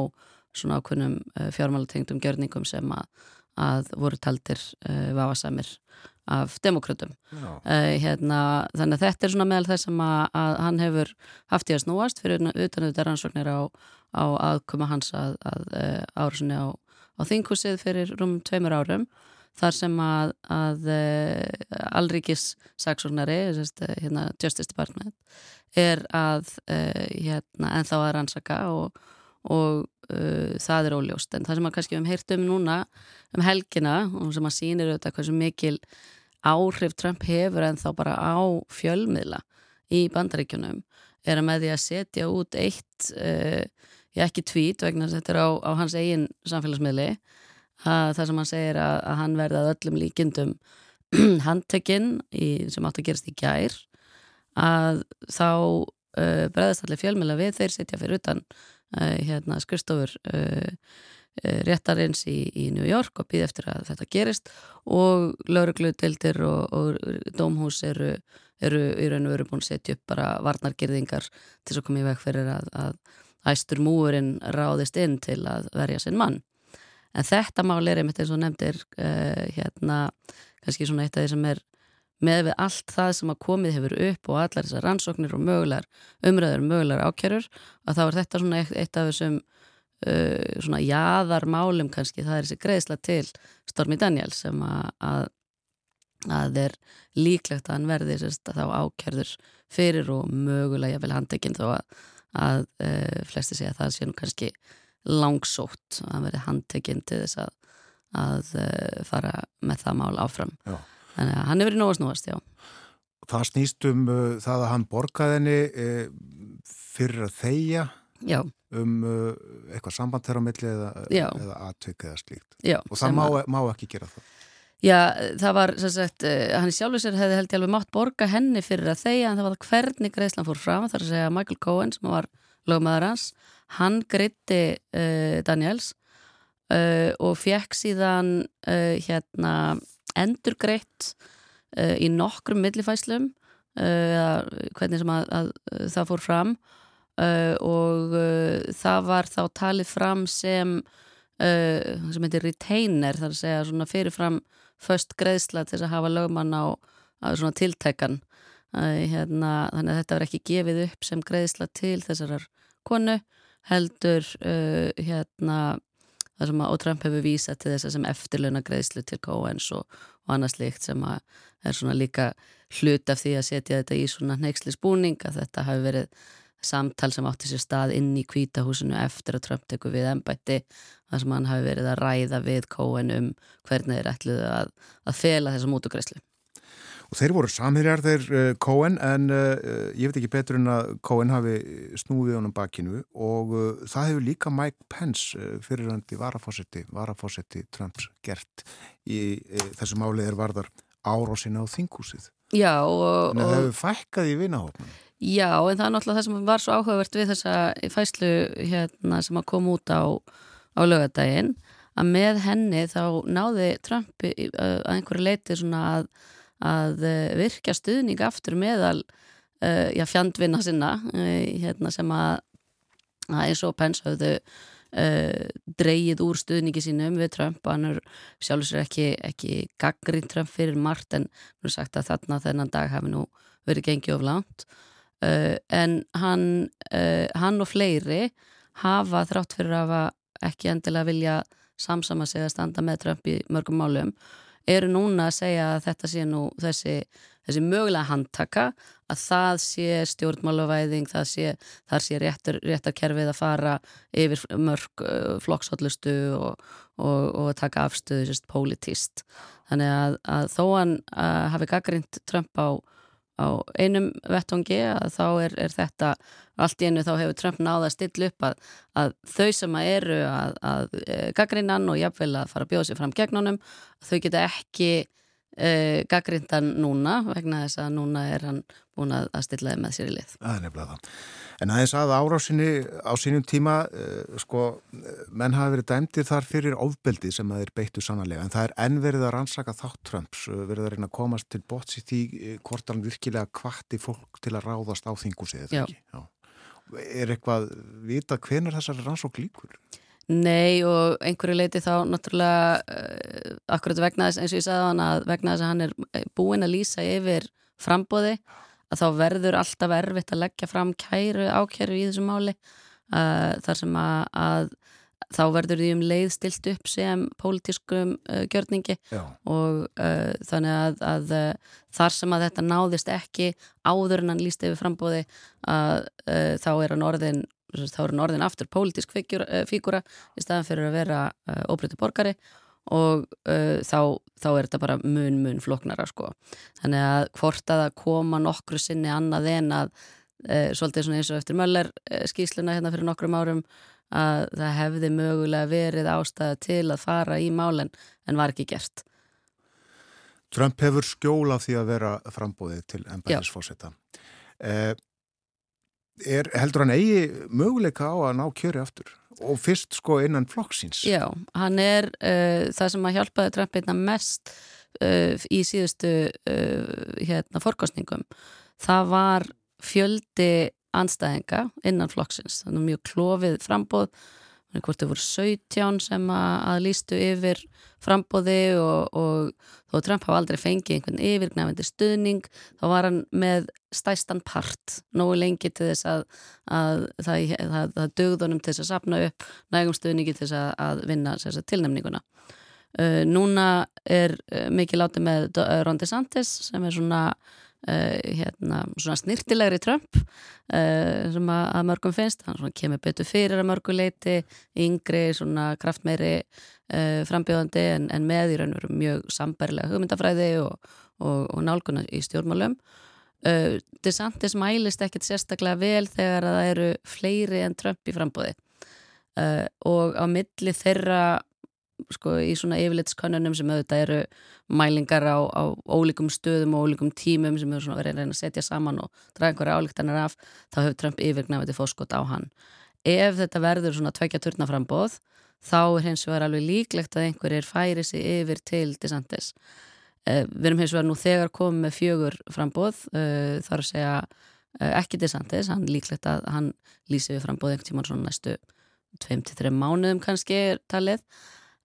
svona ákveðnum uh, fjármálatengdum gjörningum sem að, að voru taldir uh, vafasamir af demokrautum hérna, þannig að þetta er svona meðal þess að, að hann hefur haft í að snúast fyrir utan auðvitað rannsóknir á, á aðkoma hans að, að áhersunni á, á þinghúsið fyrir rúm tveimur árum þar sem að, að uh, Alríkis saksóknari, hérna Justice Department er að uh, hérna, ennþá að rannsaka og, og uh, það er óljóst. En það sem að kannski við hefum heyrt um núna um helgina og sem að sýnir auðvitað hversu mikil áhrif Trump hefur en þá bara á fjölmiðla í bandaríkjunum er að með því að setja út eitt uh, ég ekki tvít vegna þetta er á, á hans eigin samfélagsmiðli að það sem hann segir að, að hann verði að öllum líkindum handtekinn sem átt að gerast í gær að þá uh, bregðast allir fjölmjöla við þeir setja fyrir utan hérna, skurstofur uh, uh, réttarins í, í New York og býð eftir að þetta gerist og lauruglutildir og, og dómhús eru, eru í raun og veru búin að setja upp bara varnargerðingar til að koma í veg fyrir að, að æstur múurinn ráðist inn til að verja sinn mann. En þetta mál er einmitt eins og nefndir uh, hérna kannski svona eitt af því sem er með við allt það sem að komið hefur upp og allar þessar rannsóknir og mögulegar umræður, mögulegar ákjörur að þá er þetta svona eitt, eitt af þessum uh, svona jáðarmálum kannski, það er þessi greiðsla til Stormi Daniel sem að, að, að er líklegt að hann verði sérst, þá ákjörður fyrir og mögulega ég vil handekinn þó að, að uh, flesti segja að það sé nú kannski langsótt að verði handekinn til þess að að uh, fara með það mál áfram. Já Þannig að hann er verið nóga snúast, já. Það snýst um uh, það að hann borgaði henni uh, fyrir að þeia já. um uh, eitthvað samband þeirra á milli eða, eða aðtökk eða slíkt. Já. Og það má, má ekki gera það. Já, það var, sem sagt, uh, hann sjálfur sér hefði held ég alveg mátt borga henni fyrir að þeia en það var það hvernig greiðslan fór fram þar að segja Michael Cohen sem var lögmaður hans, hann greitti uh, Daniels uh, og fekk síðan hérna endur greitt uh, í nokkrum millifæslum uh, hvernig sem að, að, að það fór fram og það var þá talið fram sem sem heitir retainer þar að segja svona fyrirfram först greiðsla til að hafa lögmann á, á svona tiltækan. Hérna, þannig að þetta var ekki gefið upp sem greiðsla til þessarar konu heldur hérna þar sem að, og Trump hefur vísað til þess að sem eftirluna greiðslu til Coens og, og annað slikt sem að er svona líka hlut af því að setja þetta í svona neyksli spúning að þetta hafi verið samtal sem átti sér stað inn í kvítahúsinu eftir að Trump tekur við ennbætti þar sem hann hafi verið að ræða við Coen um hvernig þeir ætluðu að, að fela þessa mútugreislu. Og þeir voru samhyrjar þeir uh, Cohen en uh, ég veit ekki betur en að Cohen hafi snúið honum bakinu og uh, það hefur líka Mike Pence fyrirhandi varafósetti, varafósetti Trumps gert í þessu málið er varðar árásina á þingúsið. Já og... En það hefur fækkað í vinahópnum. Já en það er náttúrulega það sem var svo áhugavert við þessa fæslu hérna sem að koma út á, á lögadaginn að með henni þá náði Trump að einhverju leiti svona að að eh, virka stuðning aftur meðal uh, já, fjandvinna sinna uh, hérna sem að, eins og Pence hafðu uh, dreyið úr stuðningi sínum við Trump. Og hann er sjálfur sér ekki, ekki gaggrinn Trump fyrir margt en nú er sagt að þarna þennan dag hafi nú verið gengið of langt. En hann, hann og fleiri hafa þrátt fyrir að ekki endilega vilja samsama sig að standa með Trump í mörgum málum eru núna að segja að þetta sé nú þessi, þessi mögulega handtaka að það sé stjórnmálavæðing, það sé, sé réttar, réttarkerfið að fara yfir mörg flokkshóllustu og, og, og taka afstöðu sérst politist. Þannig að, að þó hann hafi gaggrind Trump á á einum vettongi að þá er, er þetta allt í einu þá hefur Trump náða að stilla upp að, að þau sem að eru að, að e, gaggrinnan og jafnvel að fara að bjóða sér fram gegnunum þau geta ekki e, gaggrindan núna vegna þess að núna er hann búin að stilla með sér í lið. Það er nefnilega það. En aðeins að árásinni á sínum tíma, uh, sko, menn hafi verið dæmdir þar fyrir ofbeldi sem það er beittu sannlega, en það er enn verið að rannsaka þátt Trumps, verið að reyna að komast til botts í því hvort hann virkilega kvatti fólk til að ráðast á þingusið, eða ekki? Já. Er eitthvað vita hvenar þessari rannsók líkur? Nei og einhverju leiti þá náttúrulega uh, akkurat vegna þess eins og ég sagði hann að vegna þess að hann er búin að lýsa yfir frambóði að þá verður alltaf erfitt að leggja fram kæru ákæru í þessu máli uh, þar sem að, að þá verður því um leið stilt upp sem pólitískum uh, gjörningi Já. og þannig að, að þar sem að þetta náðist ekki áður en hann líst yfir frambóði að þá er hann orðin þá er hann orðin aftur pólitísk uh, fígura í staðan fyrir að vera uh, óbreytti borgari og uh, þá, þá er þetta bara mun mun floknara sko. þannig að hvort að það koma nokkru sinni annað en að uh, svolítið svona eins og eftir Möller uh, skýsluna hérna fyrir nokkrum árum að það hefði mögulega verið ástæða til að fara í málen en var ekki gert. Trump hefur skjól af því að vera frambóðið til ennbæðisfósetta. Er, heldur hann eigi möguleika á að ná kjöri aftur? Og fyrst sko innan flokksins? Já, hann er uh, það sem að hjálpaði Trump einna mest uh, í síðustu uh, hérna fórkostningum. Það var fjöldi anstæðinga innan flokksins. Þannig mjög klófið frambóð hvort þau voru 17 sem að, að lístu yfir frambóði og, og þó Trump hafa aldrei fengið einhvern yfirgnæfandi stuðning þá var hann með stæstan part nógu lengi til þess að, að það, það, það dögðunum til þess að sapna upp nægum stuðningi til þess að, að vinna þess tilnæmninguna uh, Núna er uh, mikið látið með Ron DeSantis sem er svona Uh, hérna, svona snirtilegri Trump uh, sem að, að mörgum finnst. Hann kemur betur fyrir að mörgu leiti yngri, svona kraftmeiri uh, frambjóðandi en, en með í raun og veru mjög sambarilega hugmyndafræði og, og, og nálguna í stjórnmálum. DeSantis mælist ekkert sérstaklega vel þegar að það eru fleiri en Trump í frambóði og á milli þeirra sko í svona yfirlitskönnunum sem auðvitað eru mælingar á, á ólíkum stöðum og ólíkum tímum sem eru svona verið að reyna að setja saman og draga einhverja álíktanar af þá hefur Trump yfirgnafið til fóskot á hann. Ef þetta verður svona tveikja turnaframbóð þá er hins vegar alveg líklegt að einhverjir færi sig yfir til DeSantis. Uh, við erum hins vegar nú þegar komið með fjögur frambóð uh, þar að segja uh, ekki DeSantis, hann líklegt að hann lýsi við frambóð einhvern tíman svona næstu 2-3 mánuðum kannski talið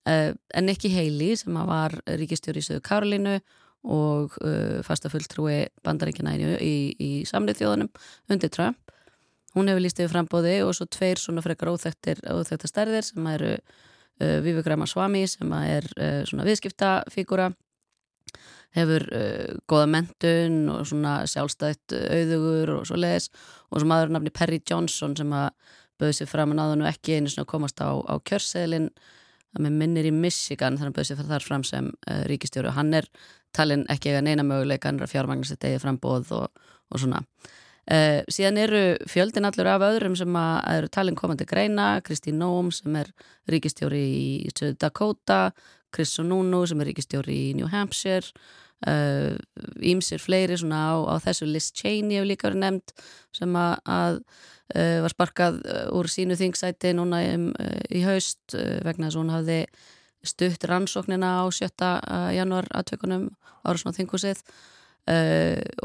en ekki Heili sem var ríkistjóri í Söðu Karolínu og uh, fasta fulltrúi bandaríkina í, í, samlið þjóðunum undir Trump. Hún hefur líst yfir frambóði og svo tveir svona frekar óþektar stærðir sem eru uh, Vivek Ramaswamy sem er svona viðskiptafígura hefur goða mentun og svona sjálfstætt auðugur og svo leiðis og svo maður nafni Perry Johnson sem að bauði sér fram að náðun og ekki einu svona komast á, á kjörseðlinn það með minnir í Michigan þannig að bauðs ég þar fram sem uh, ríkistjóru hann er talin ekki eiga neina möguleika hann að fjármagnar sitt egið frambóð og, og svona. Uh, síðan eru fjöldin allur af öðrum sem að eru talin komandi greina. Kristín Nóm sem er ríkistjóri í Dakota Chris Sununu sem er ríkistjóri í New Hampshire ímsir uh, fleiri svona á, á þessu Liz Cheney hefur líka verið nefnd sem að, að uh, var sparkað uh, úr sínu þingsæti núna um, uh, í haust vegna þess að hún hafði stutt rannsóknina á 7. januar aðtökunum ára svona þingusið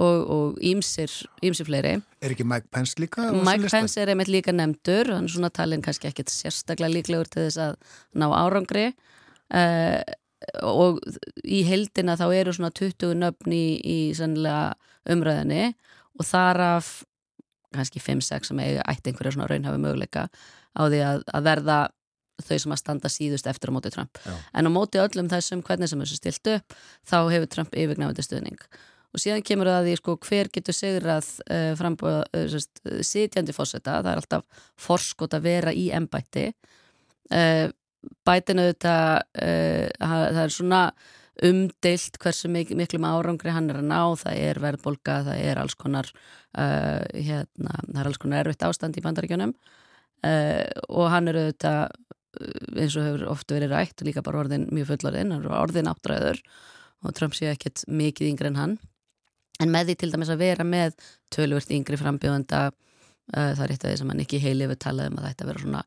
og ímsir ímsir fleiri. Er ekki Mike Pence líka? Mike Pence er einmitt líka nefndur hann er svona talin kannski ekkit sérstaklega líklegur til þess að ná árangri og í heldina þá eru svona 20 nöfn í, í umræðinni og þar af kannski 5-6 sem eiga ætti einhverja svona raunhafi möguleika á því að, að verða þau sem að standa síðust eftir á móti Trump. Já. en á móti öllum þessum hvernig sem þessu stilt upp þá hefur Trump yfirgnafandi stuðning. Og síðan kemur það að því sko hver getur sigrað uh, frambúið uh, sitjandi fósetta, það er alltaf forskot að vera í ennbætti uh, bætinu þetta uh, það er svona umdeilt hversu mik miklum árangri hann er að ná, það er verðbolga það er alls konar uh, hérna, það er alls konar erfitt ástand í bandaríkjunum. Uh, og hann er auðvitað eins og hefur ofta verið rætt og líka bara orðin mjög fullorðin, hann er orðin áttræður og Trump sé ekkert mikið yngri en hann. En með því til dæmis að vera með tölvört yngri frambjóðanda það er eitt af því sem hann ekki heili við talaði um að þetta vera svona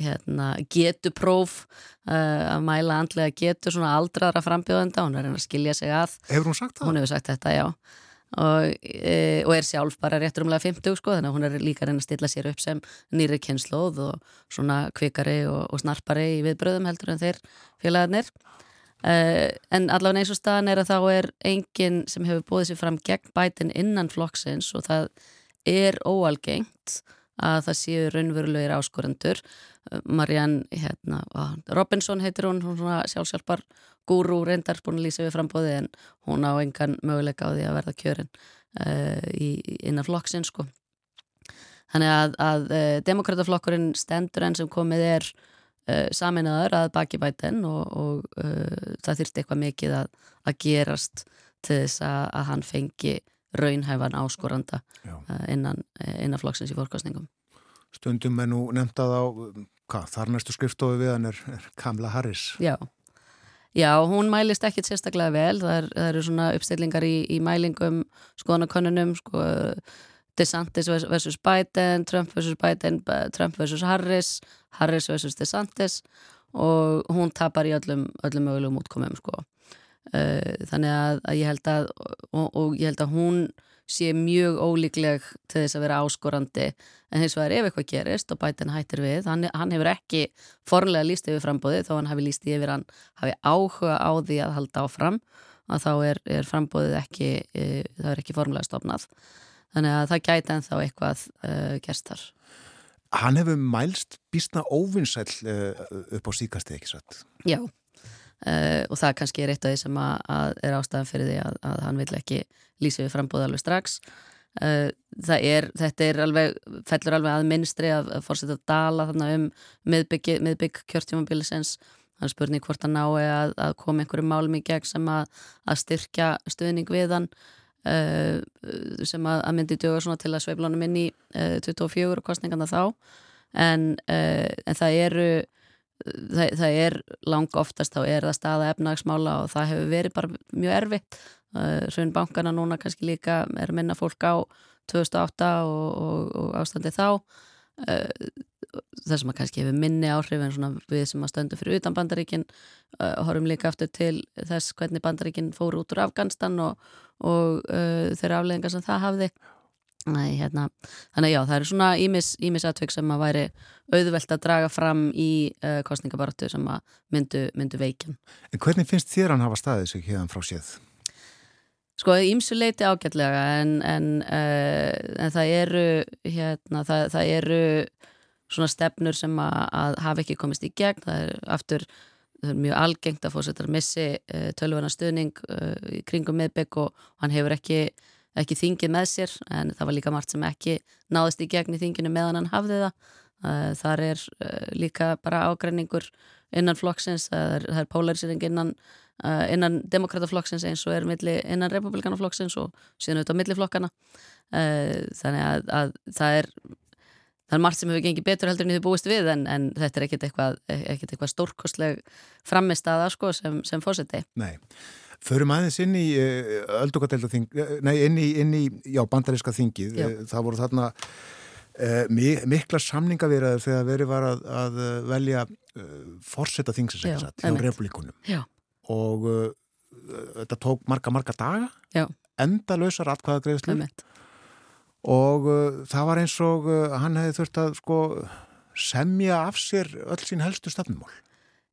hérna, getupróf uh, að mæla andlega getur svona aldraðra frambjóðenda, hún er að skilja sig að. Hefur hún sagt það? Hún hefur sagt þetta, já. Og, e, og er sjálf bara réttur umlega 50 sko, þannig að hún er líka reyna að stilla sér upp sem nýri kynnslóð og svona kvikari og, og snarpari í viðbröðum heldur en þeir félagarnir. Uh, en allavega eins og staðan er að þá er enginn sem hefur búið sér fram gegn bætin innan flokksins og það er óalgengt að það séu raunverulegir áskorandur. Marianne hérna, Robinson heitir hún, hún sjálfsjálfar gúrú reyndar búin að lýsa við frambóði en hún á engan möguleika á því að verða kjörin uh, í, innan flokksinn sko. Þannig að, að uh, demokrataflokkurinn stendur enn sem komið er uh, saminnaður að baki bæten og, og uh, það þurfti eitthvað mikið að, að gerast til þess að, að hann fengi raunhæfan áskoranda innan, innan flokksins í fórkostningum. Stundum er nú nefndað á, hvað, þar næstu skriftofi við hann er, er Kamla Harris. Já. Já, hún mælist ekkit sérstaklega vel, það, er, það eru svona uppstillingar í, í mælingum, skoðanakönnunum, sko, DeSantis versus Biden, Trump versus Biden, Trump versus Harris, Harris versus DeSantis og hún tapar í öllum, öllum mögulegum útkomum sko. Uh, þannig að, að ég held að og, og ég held að hún sé mjög ólíkleg til þess að vera áskorandi en hins vegar ef eitthvað gerist og Biden hættir við, hann, hann hefur ekki fornlega líst yfir frambóði þó hann hafi líst yfir hann hafi áhuga á því að halda áfram að þá er, er frambóðið ekki, e, það er ekki fornlega stofnað þannig að það gæti ennþá eitthvað uh, gerst þar. Hann hefur mælst býstna óvinnsæl uh, upp á síkasti ekki satt? Já, uh, og það kannski er eitt af því sem að, að er ástæðan fyrir því að, að hann vil ekki lýsa við frambóð alveg strax. Uh, er, þetta er alveg, fellur alveg að minnstri að, að fórseta að dala þarna um miðbygg, kjörtjómabilisens hann spurning hvort hann nái að, að koma einhverju málum í gegn sem að, að styrkja stuðning við hann Uh, sem að, að myndi dögur svona til að sveiflunum inn í uh, 24 kostningarna þá en, en það eru það, það er lang oftast þá er það staða efnagsmála og það hefur verið bara mjög erfitt. Sjöfn bankana núna kannski líka er minna fólk á 2008 og, og, og ástandi þá. Sem að kannski hefur minni áhrif en svona við sem að stöndu fyrir utan bandaríkin horfum líka aftur til þess hvernig bandaríkin fóru út úr Afganistan og og uh, þeirra afleðingar sem það hafði Næ, hérna. þannig já, það eru svona ímis aðtveik sem að væri auðvelt að draga fram í uh, kostningabaratu sem að myndu, myndu veikin En hvernig finnst þér hann hafa staðið sig hérna frá séð? Sko, ímsuleiti ágætlega en, en, uh, en það eru hérna, það, það eru svona stefnur sem að, að hafa ekki komist í gegn, það er aftur það er mjög algengt að fósettar missi uh, tölvana stuðning uh, í kringum miðbygg og hann hefur ekki, ekki þingið með sér en það var líka margt sem ekki náðist í gegn í þinginu meðan hann hafði það. Þar er líka bara ágræningur innan flokksins það er, er polarisering innan innan demokrataflokksins eins og er milli, innan republikanaflokksins og síðan auðvitað milliflokkana þannig að, að það er það er margt sem hefur gengið betur heldur en þið búist við en, en þetta er ekkert eitthvað, eitthvað stórkostleg framist aða sko, sem, sem fórseti. Nei, förum aðeins inn í uh, öldungadeildaþing, uh, nei inn í, inn í já, bandaríska þingið, já. Uh, það voru þarna uh, mikla samningavirðar þegar verið var að, að velja uh, fórseta þingsins ekki satt, hjá republikunum já. og uh, þetta tók marga marga daga, enda lausar atkvæða greiðslu og það var eins og hann hefði þurft að sko semja af sér öll sín helstu stafnumól.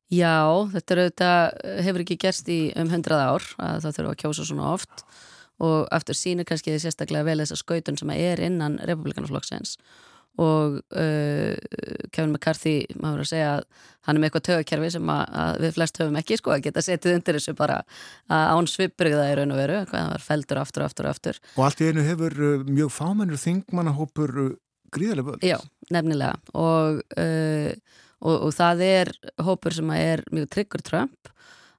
Já, þetta er auðvitað, hefur ekki gerst í um hundrað ár að það þurfa að kjósa svona oft og aftur sínir kannski því sérstaklega vel þessa skautun sem er innan republikanaflokksins og uh, Kevin McCarthy, maður að segja að hann er með eitthvað tögakerfi sem að, að við flest höfum ekki sko að geta setið undir þessu bara án svipbrygða í raun og veru, það var feldur aftur og aftur og aftur. Og allt í einu hefur uh, mjög fámennur þingmannahópur gríðarlega völd. Já, nefnilega og, uh, og, og það er hópur sem er mjög tryggur Trump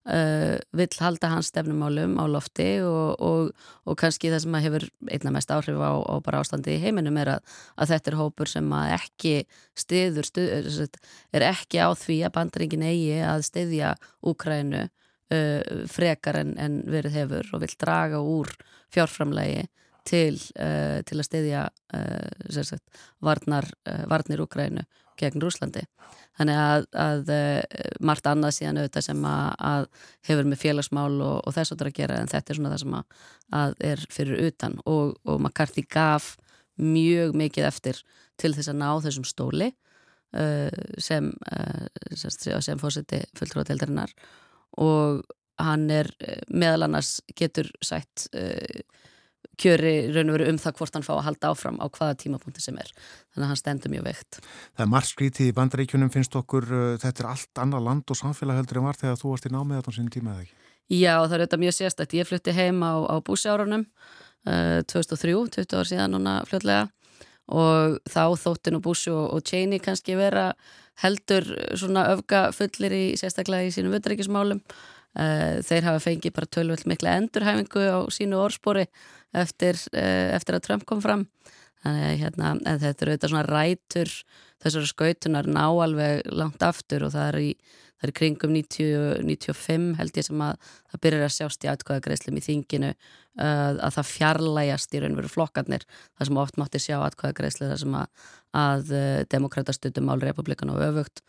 Uh, vill halda hans stefnumálum á lofti og, og, og kannski það sem hefur einna mest áhrif á, á bara ástandi í heiminum er að, að þetta er hópur sem ekki stiður stuð, er ekki á því að bandaringin eigi að stiðja Úkrænu uh, frekar en, en verið hefur og vill draga úr fjárframlegi til, uh, til að stiðja sagt, varnar, varnir Úkrænu gegn Rúslandi Þannig að, að uh, margt annað síðan auðvitað sem að, að hefur með félagsmál og, og þess að gera en þetta er svona það sem að, að er fyrir utan. Og, og McCarthy gaf mjög mikið eftir til þess að ná þessum stóli uh, sem, uh, sem fórseti fulltrúateldarinnar og hann er meðal annars getur sætt kjöri raun og veru um það hvort hann fá að halda áfram á hvaða tímapunkti sem er þannig að hann stendur mjög veikt Það er margt skrítið í bandaríkjunum finnst okkur uh, þetta er allt annað land og samfélag heldur en var þegar þú varst í námið þetta á sín tíma eða ekki? Já, það er auðvitað mjög sérstætt. Ég flutti heim á, á búsjárunum uh, 2003, 20 ár síðan núna fljótlega og þá þóttin og búsju og, og Cheney kannski vera heldur svona öfga fullir í sérstaklega í sínum völdrækismálum. Uh, þeir hafa fengið bara tölvöld mikla endurhæfingu á sínu orðspori eftir, uh, eftir að Trump kom fram. Þannig hérna, en þetta eru auðvitað svona rætur þessari skautunar ná alveg langt aftur og það er í það er kringum 90, 95 held ég sem að það byrjar að sjást í atkvæðagreislum í þinginu uh, að það fjarlægast í raun og veru flokkarnir það sem oft mátti sjá atkvæðagreislu það sem að, að uh, demokratastundum mál republikan og öfugt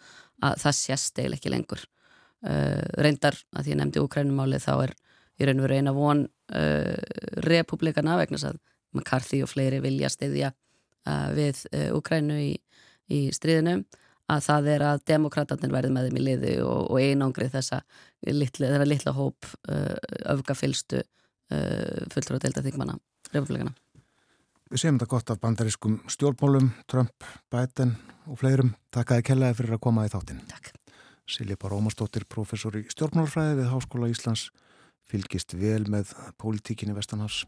að það sést eiginlega ekki lengur uh, reyndar að því ég nefndi úkrænumáli þá er í raun og veru eina von uh, republikana vegna að McCarthy og fleiri vilja stiðja uh, við úkrænu í, í stríðinu að það er að demokraternin verði með þeim í liði og, og einangrið þessa litla, litla hóp öfgafylstu fullur og delta þingmanna republikana. Við séum þetta gott af bandarískum stjórnmálum, Trump, Biden og fleirum. Takk að þið kellaði fyrir að koma í þáttinn. Takk. Silja Bara Ómarsdóttir, professor í stjórnmálfræði við Háskóla Íslands, fylgist vel með pólitíkinni Vestanhás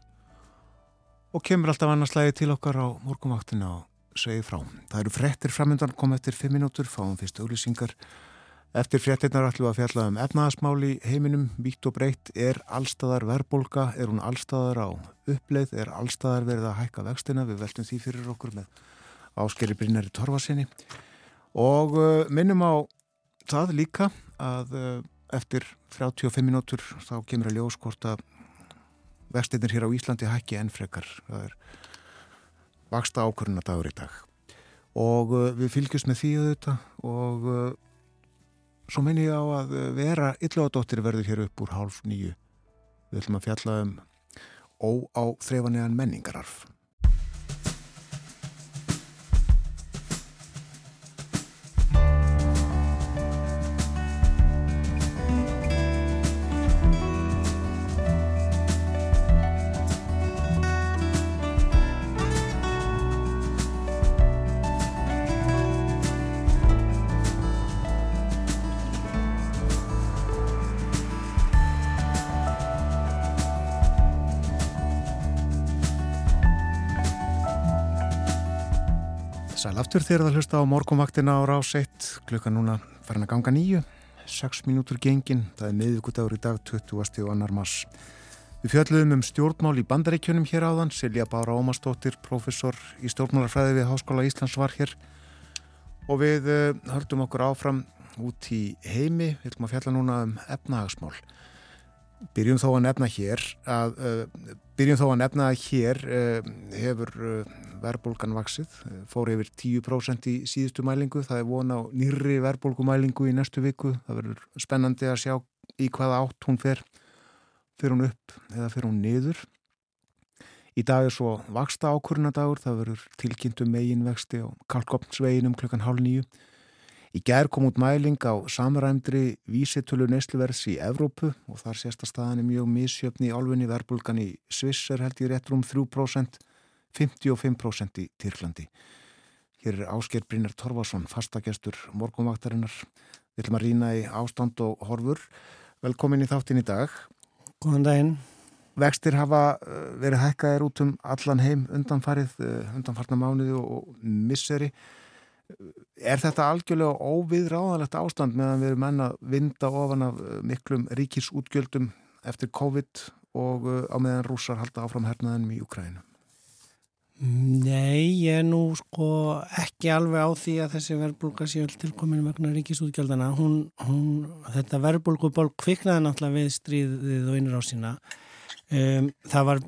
og kemur alltaf annarslægi til okkar á morgumvaktinu á segi frá. Það eru frettir framöndan kom eftir 5 minútur, fáum fyrst auglýsingar. Eftir frettirnar ætlum við að fjalla um efnaðasmáli heiminum, víkt og breytt, er allstæðar verbolga, er hún allstæðar á uppleið, er allstæðar verið að hækka vextina, við veltum því fyrir okkur með áskeri Brynari Torfarsinni og uh, minnum á það líka að uh, eftir 35 minútur þá kemur að ljós hvort að vextinir hér á Íslandi hækki enn frekar, það er vaksta ákvörðuna dagur í dag. Og uh, við fylgjumst með því auðvitað og uh, svo minn ég á að uh, vera illáðdóttir verður hér upp úr hálf nýju við ætlum að fjalla um óáþreifanlegan menningararf aftur þegar það hlusta á morgumvaktina á rás 1 klukka núna farin að ganga nýju 6 mínútur gengin, það er miðvíkudagur í dag 20. og annar mass Við fjöldluðum um stjórnmál í bandaríkjunum hér áðan, Silja Bára Ómastóttir professor í stjórnmálarfræði við Háskóla Íslands var hér. Og við uh, höldum okkur áfram út í heimi, við ætlum að fjalla núna um efnahagsmál Byrjum þó að nefna hér að, uh, byrjum þó að nefna að hér uh, hefur uh, verðbólgan vaksið, fór yfir 10% í síðustu mælingu, það er von á nýri verðbólgumælingu í næstu viku. Það verður spennandi að sjá í hvaða átt hún fer, fer hún upp eða fer hún niður? Í dag er svo vaksta ákvörnadagur, það verður tilkynntu um megin vexti á Kalkopnsveginum klukkan hálf nýju Í gerð kom út mæling á samræmdri vísitölu neysluverðs í Evrópu og þar sérsta staðan er mjög misjöfni í álfunni verbulgan í Sviss er held í réttur um 3%, 55% í Tyrklandi. Hér er Ásker Brynjar Torfarsson, fastagestur morgumvaktarinnar. Við ætlum að rýna í ástand og horfur. Velkomin í þáttin í dag. Góðan daginn. Vextir hafa eh, verið hækkaðir út um allan heim undanfarið, eh, undanfarna mánuði og misseri. Er þetta algjörlega óviðráðanlegt ástand meðan við erum enna vinda ofan af eh, miklum ríkisútgjöldum eftir COVID og eh, á meðan rússar halda áfram hernaðinum í Ukrænu? Nei, ég er nú sko ekki alveg á því að þessi verðbólka sé öll tilkominu vegna ríkisútgjöldana. Hún, hún, þetta verðbólkuból kviknaði náttúrulega við stríðið og einur á sína. Um, það var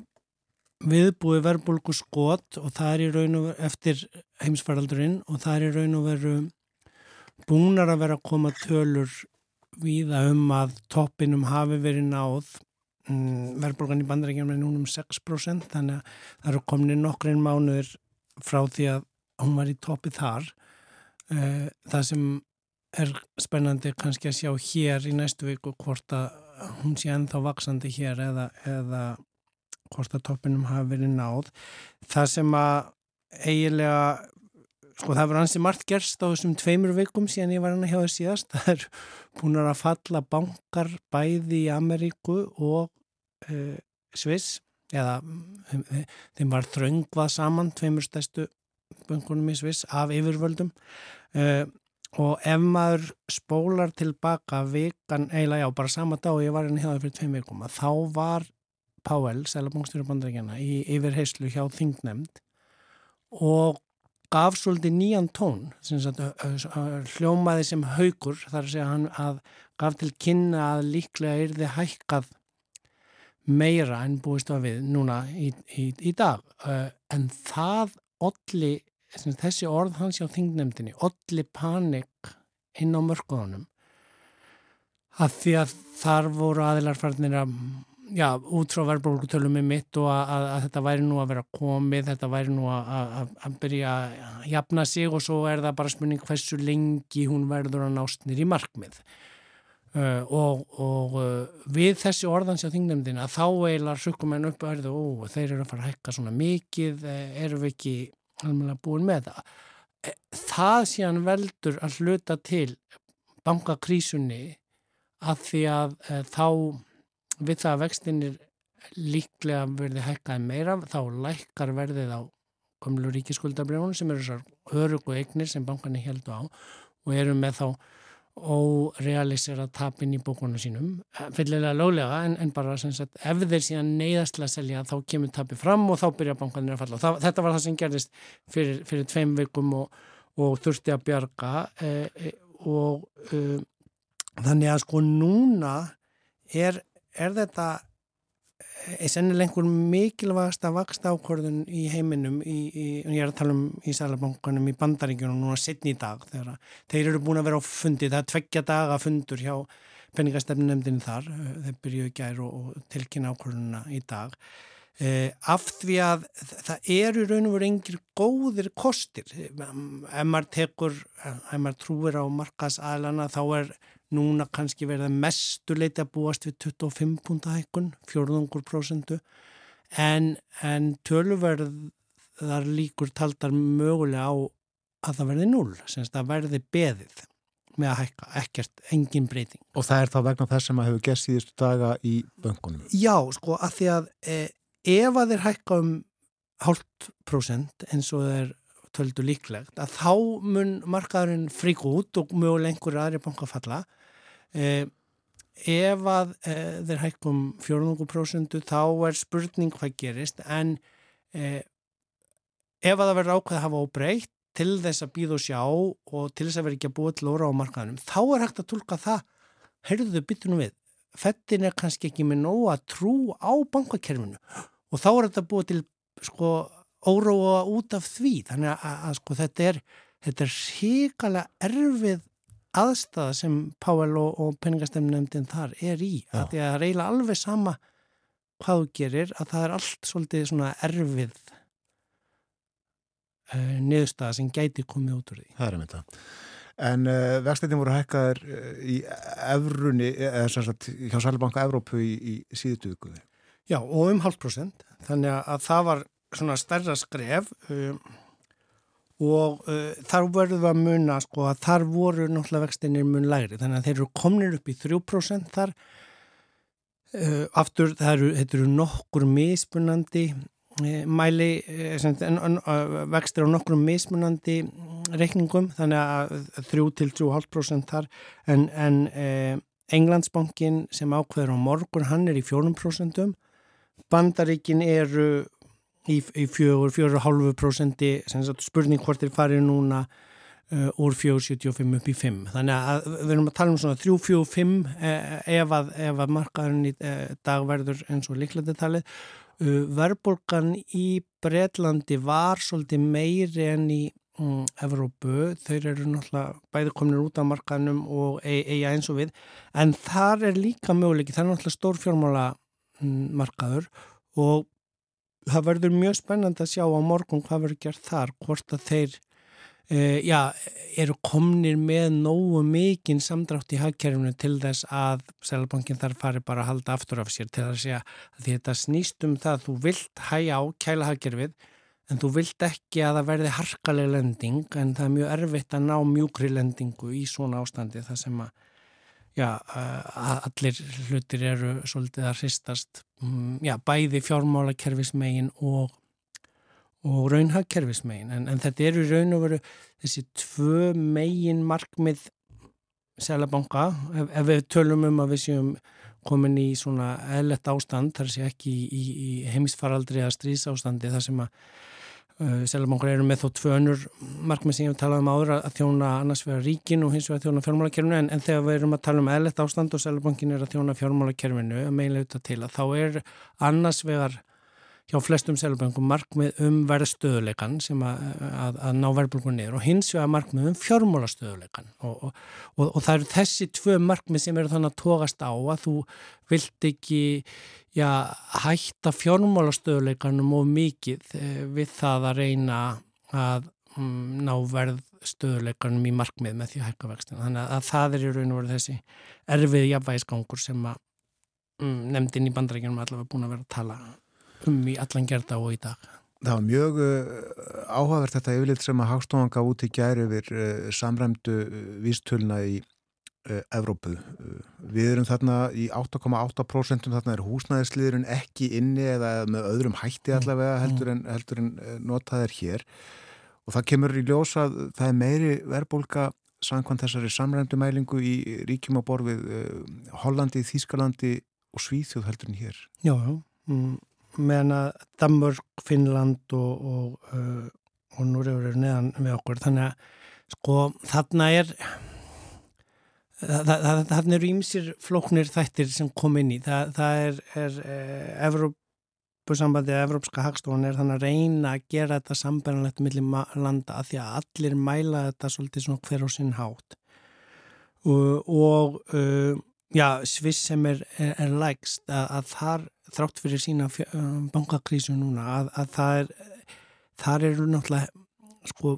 viðbúi verðbólgu skot og það er í raun og veru eftir heimsfaraldurinn og það er í raun og veru búnar að vera að koma tölur viða um að toppinum hafi verið náð. Mm, verðbólgan í bandarækjum er núna um 6% þannig að það eru komin nokkrinn mánuður frá því að hún var í toppi þar. Eh, það sem er spennandi kannski að sjá hér í næstu viku hvort að hún sé ennþá vaksandi hér eða, eða hvort að toppinum hafi verið náð. Það sem að eiginlega, sko það verður ansi margt gerst á þessum tveimur vikum síðan ég var hann að hjá það síðast. Það er búin að falla bankar bæði í Ameríku og uh, Sviss eða þeim var þröngvað saman tveimur stæstu bankunum í Sviss af yfirvöldum uh, og ef maður spólar tilbaka vikan, eiginlega já, bara sama dag og ég var inn hérna hjá það fyrir tveim vikum að þá var Páell, selabóngstjóri bandarækjana í yfirheyslu hjá Þingnemnd og gaf svolítið nýjan tón hljómaði sem haugur þar að segja hann að gaf til kynna að líklega er þið hækkað meira en búist að við núna í, í, í dag. En það olli, þessi orð hans á þingnemdini, olli panik inn á mörgóðunum að því að þar voru aðilarfarnir að já, út frá verðbólkutölum með mitt og að, að, að þetta væri nú að vera komið, þetta væri nú að, að byrja að jafna sig og svo er það bara spurning hversu lengi hún verður að nást nýri markmið. Uh, og, og uh, við þessi orðans á þingnemdina þá eilar sökumenn upp að og þeir eru að fara að hekka svona mikið eh, eru við ekki alveg búin með það? Eh, það síðan veldur að hluta til bankakrísunni að því að eh, þá við það að vextinir líklega verði hekkaði meira þá lækkar verðið á komlu ríkiskuldabrjónu sem eru þessar örugu eignir sem bankarnir heldu á og eru með þá órealisera tapin í bókunum sínum. Fyllilega löglega en, en bara sagt, ef þeir síðan neyðast að selja þá kemur tapir fram og þá byrja bankanir að falla. Það, þetta var það sem gerðist fyrir, fyrir tveim vikum og, og þurfti að bjarga eh, og eh, þannig að sko núna er, er þetta er sennileg einhver mikilvægast að vaksta ákvörðun í heiminum í, í, ég er að tala um í Sælabankunum í bandaríkjunum núna setni í dag þegar þeir eru búin að vera á fundi. Það er tveggja daga fundur hjá peningastefnunemdini þar þeir byrjuðu gær og, og tilkynna ákvörðununa í dag. Eh, af því að það eru raun og veru engir góðir kostir. Ef maður tekur ef maður trúir á markaðsæðlana þá er núna kannski verða mestuleiti að búast við 25 púnta hækkun, fjórðungur prosentu en, en tölverðar líkur taldar mögulega á að það verði null, semst að verði beðið með að hækka, ekkert, engin breyting. Og það er þá vegna þess sem að hefur gert síðustu daga í böngunum? Já, sko, að því að e, ef að þeir hækka um hálft prosent eins og þeir töldu líklegt, að þá mun markaðurinn frík út og möguleg einhverju aðri banka falla Eh, ef að eh, þeir hækkum 4% þá er spurning hvað gerist en eh, ef að það verður ákveð að hafa óbreytt til þess að býða og sjá og til þess að vera ekki að búa til óra á markaðunum þá er hægt að tólka það. Heyrðu þau byttunum við. Fettin er kannski ekki með nóg að trú á bankakerfinu og þá er þetta búið til sko óróa út af því. Þannig að, að, að sko þetta er þetta er síkala erfið aðstæða sem Páel og, og peningastemnefndin þar er í Já. að því að reyla alveg sama hvað þú gerir að það er allt svolítið svona erfið uh, niðurstaða sem gæti komið út úr því. Það er með þetta. En uh, eh, vextættin voru hækkaður uh, í Evrunni, eða sem sagt hjá Sælubanka Evrópu í, í síðutu vikuði. Já og um halv prosent þannig að það var svona stærra skref um og uh, þar verður við að muna sko að þar voru náttúrulega vextinir mun læri þannig að þeir eru komnir upp í 3% þar. Uh, aftur það eru, nokkur mismunandi uh, mæli uh, vextir á nokkur mismunandi reikningum. Þannig að 3-3,5% þar. En, en uh, Englandsbankin sem ákveður á morgun hann er í 4% bandaríkin eru í, í fjögur, fjögur og hálfu prósendi spurning hvort er farið núna uh, úr 4,75 upp í 5 þannig að við erum að tala um svona 3,45 eh, ef að, að markaðurinn í eh, dag verður eins og líklega talið. Uh, verðbólgan í Breitlandi var svolítið meiri enn í um, Evrópu, þeir eru náttúrulega bæði kominir út af markaðnum og eiga eins og við, en þar er líka möguleiki, það er náttúrulega stór fjármála markaður og það verður mjög spennand að sjá á morgun hvað verður gert þar, hvort að þeir uh, já, eru komnir með nógu mikinn samdrátt í hagkerfinu til þess að Sælabankin þarf fari bara að halda aftur af sér til að segja að þetta snýst um það að þú vilt hæja á kæla hagkerfið en þú vilt ekki að það verði harkaleg lending en það er mjög erfitt að ná mjúkri lendingu í svona ástandi það sem að já, að allir hlutir eru svolítið að hristast. Mm, já, bæði fjármála kerfismegin og og raunhagkerfismegin. En, en þetta eru raun og veru þessi tvö megin markmið selabanka ef, ef við tölum um að við séum komin í svona eðlert ástand þar sé ekki í, í, heimisfaraldri eða strísástandi þar sem að uh, selabankar eru með þó tvö önnur markmið sem ég hef talað um áður að þjóna annars vegar ríkin og hins vegar þjóna fjármálakerfinu en, en þegar við erum að tala um eðlert ástand og selabankin er að þjóna fjármálakerfinu að meginlega auðvitað til að þá er annars vegar hjá flestum seluböngum markmið um verðstöðuleikan sem að, að, að ná verðbólgun niður og hins vegar markmið um fjármálastöðuleikan og, og, og, og það eru þessi tvö markmið sem eru þannig að tókast á að þú vilt ekki já, hætta fjármálastöðuleikanum og mikið eh, við það að reyna að um, ná verðstöðuleikanum í markmið með því að hækka vextina. Þannig að það er í raun og veru þessi erfið jafnvægisgangur sem að um, nefndin í bandrækjum allavega búin að vera að tala um í allan gerða og í dag. Það var mjög uh, áhugavert þetta yfirleitt sem að Hástofan gaf út í gæri yfir uh, samræmdu uh, vístölna í Evrópu. Við erum þarna í 8,8% þarna er húsnæðisliðurinn ekki inni eða með öðrum hætti Mm. allavega heldur en, heldur en notað er hér og það kemur í ljósa að það er meiri verðbólka samkvæmt þessari samræmdu mælingu í ríkjum á borfið Hollandi, Þýskalandi og Svíþjóð heldur en hér. Já, já. Mm, meðan að Danmörk, Finnland og, og, uh, og Núriður eru neðan við okkur. Þannig að sko þarna er þarna eru ímsir flóknir þættir sem kom inn í. Það, það er, er eh, Evrópusambandi eða Evrópska hagstofan er þannig að reyna að gera þetta sambænalegt millir landa að því að allir mæla þetta svolítið svona hver á sinn hátt. Og, og uh, já, Sviss sem er, er, er lægst að, að þar þrátt fyrir sína um, bankakrísu núna að, að það er þar eru náttúrulega sko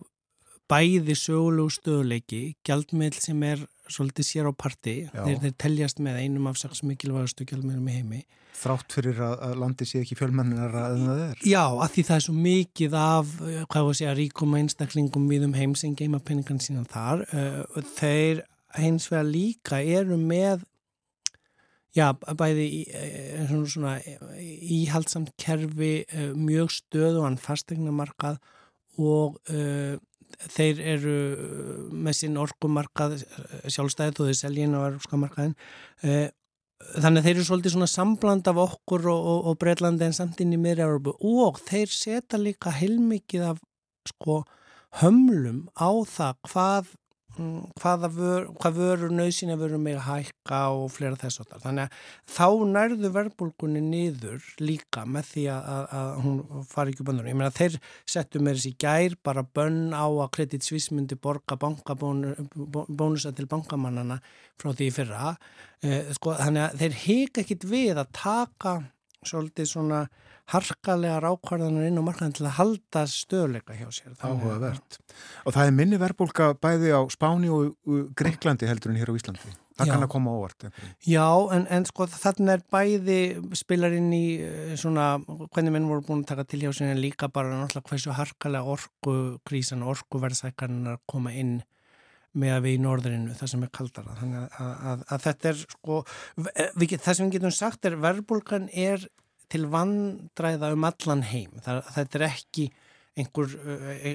bæði sögulegu stöðuleiki gjaldmiðl sem er svolítið sér á parti þeir, þeir teljast með einum af saks mikilvægastu gjaldmiðlum í heimi Þrátt fyrir að, að landi sé ekki fjölmennar að það er? Já, að því það er svo mikið af, hvað var að segja, ríkum einstaklingum við um heim sem geima peningan sína þar. Uh, þeir hins vegar líka eru með já, bæði í, svona, svona íhaldsamt kerfi uh, mjög stöðuan fastegna markað og uh, þeir eru með sinn orkumarkað sjálfstæðið og þeir seljin á erfska markaðin þannig að þeir eru svolítið svona sambland af okkur og, og, og Breitlandi en samt inn í miðri og þeir setja líka heilmikið af sko hömlum á það hvað hvaða vör, hvað vörur nöðsina vörur að hækka og flera þess að þannig að þá nærðu verðbólkunni niður líka með því að, að, að hún fari ekki bandur ég meina þeir settu með þessi gær bara bönn á að kredit svísmyndi borga bankabónusa til bankamannana frá því fyrra. Eh, sko, þannig að þeir hika ekkit við að taka svolítið svona harkalega rákvarðanir inn á markaðin til að halda stöðleika hjá sér. Áhugavert. Og það er minni verbulga bæði á Spáni og Greiklandi heldur en hér á Íslandi. Það Já. kann að koma óvart. Eitthvað. Já, en, en sko þarna er bæði spilarinn í svona, hvernig menn voru búin að taka til hjá sér en líka bara náttúrulega hversu harkalega orku krísan, orkuverðsækarnar koma inn með að við í norðurinu, það sem er kaldara. Þannig að, að, að, þetta er sko, við, það sem við getum sagt er verbulgan er til vandræða um allan heim. Það, þetta er ekki einhver,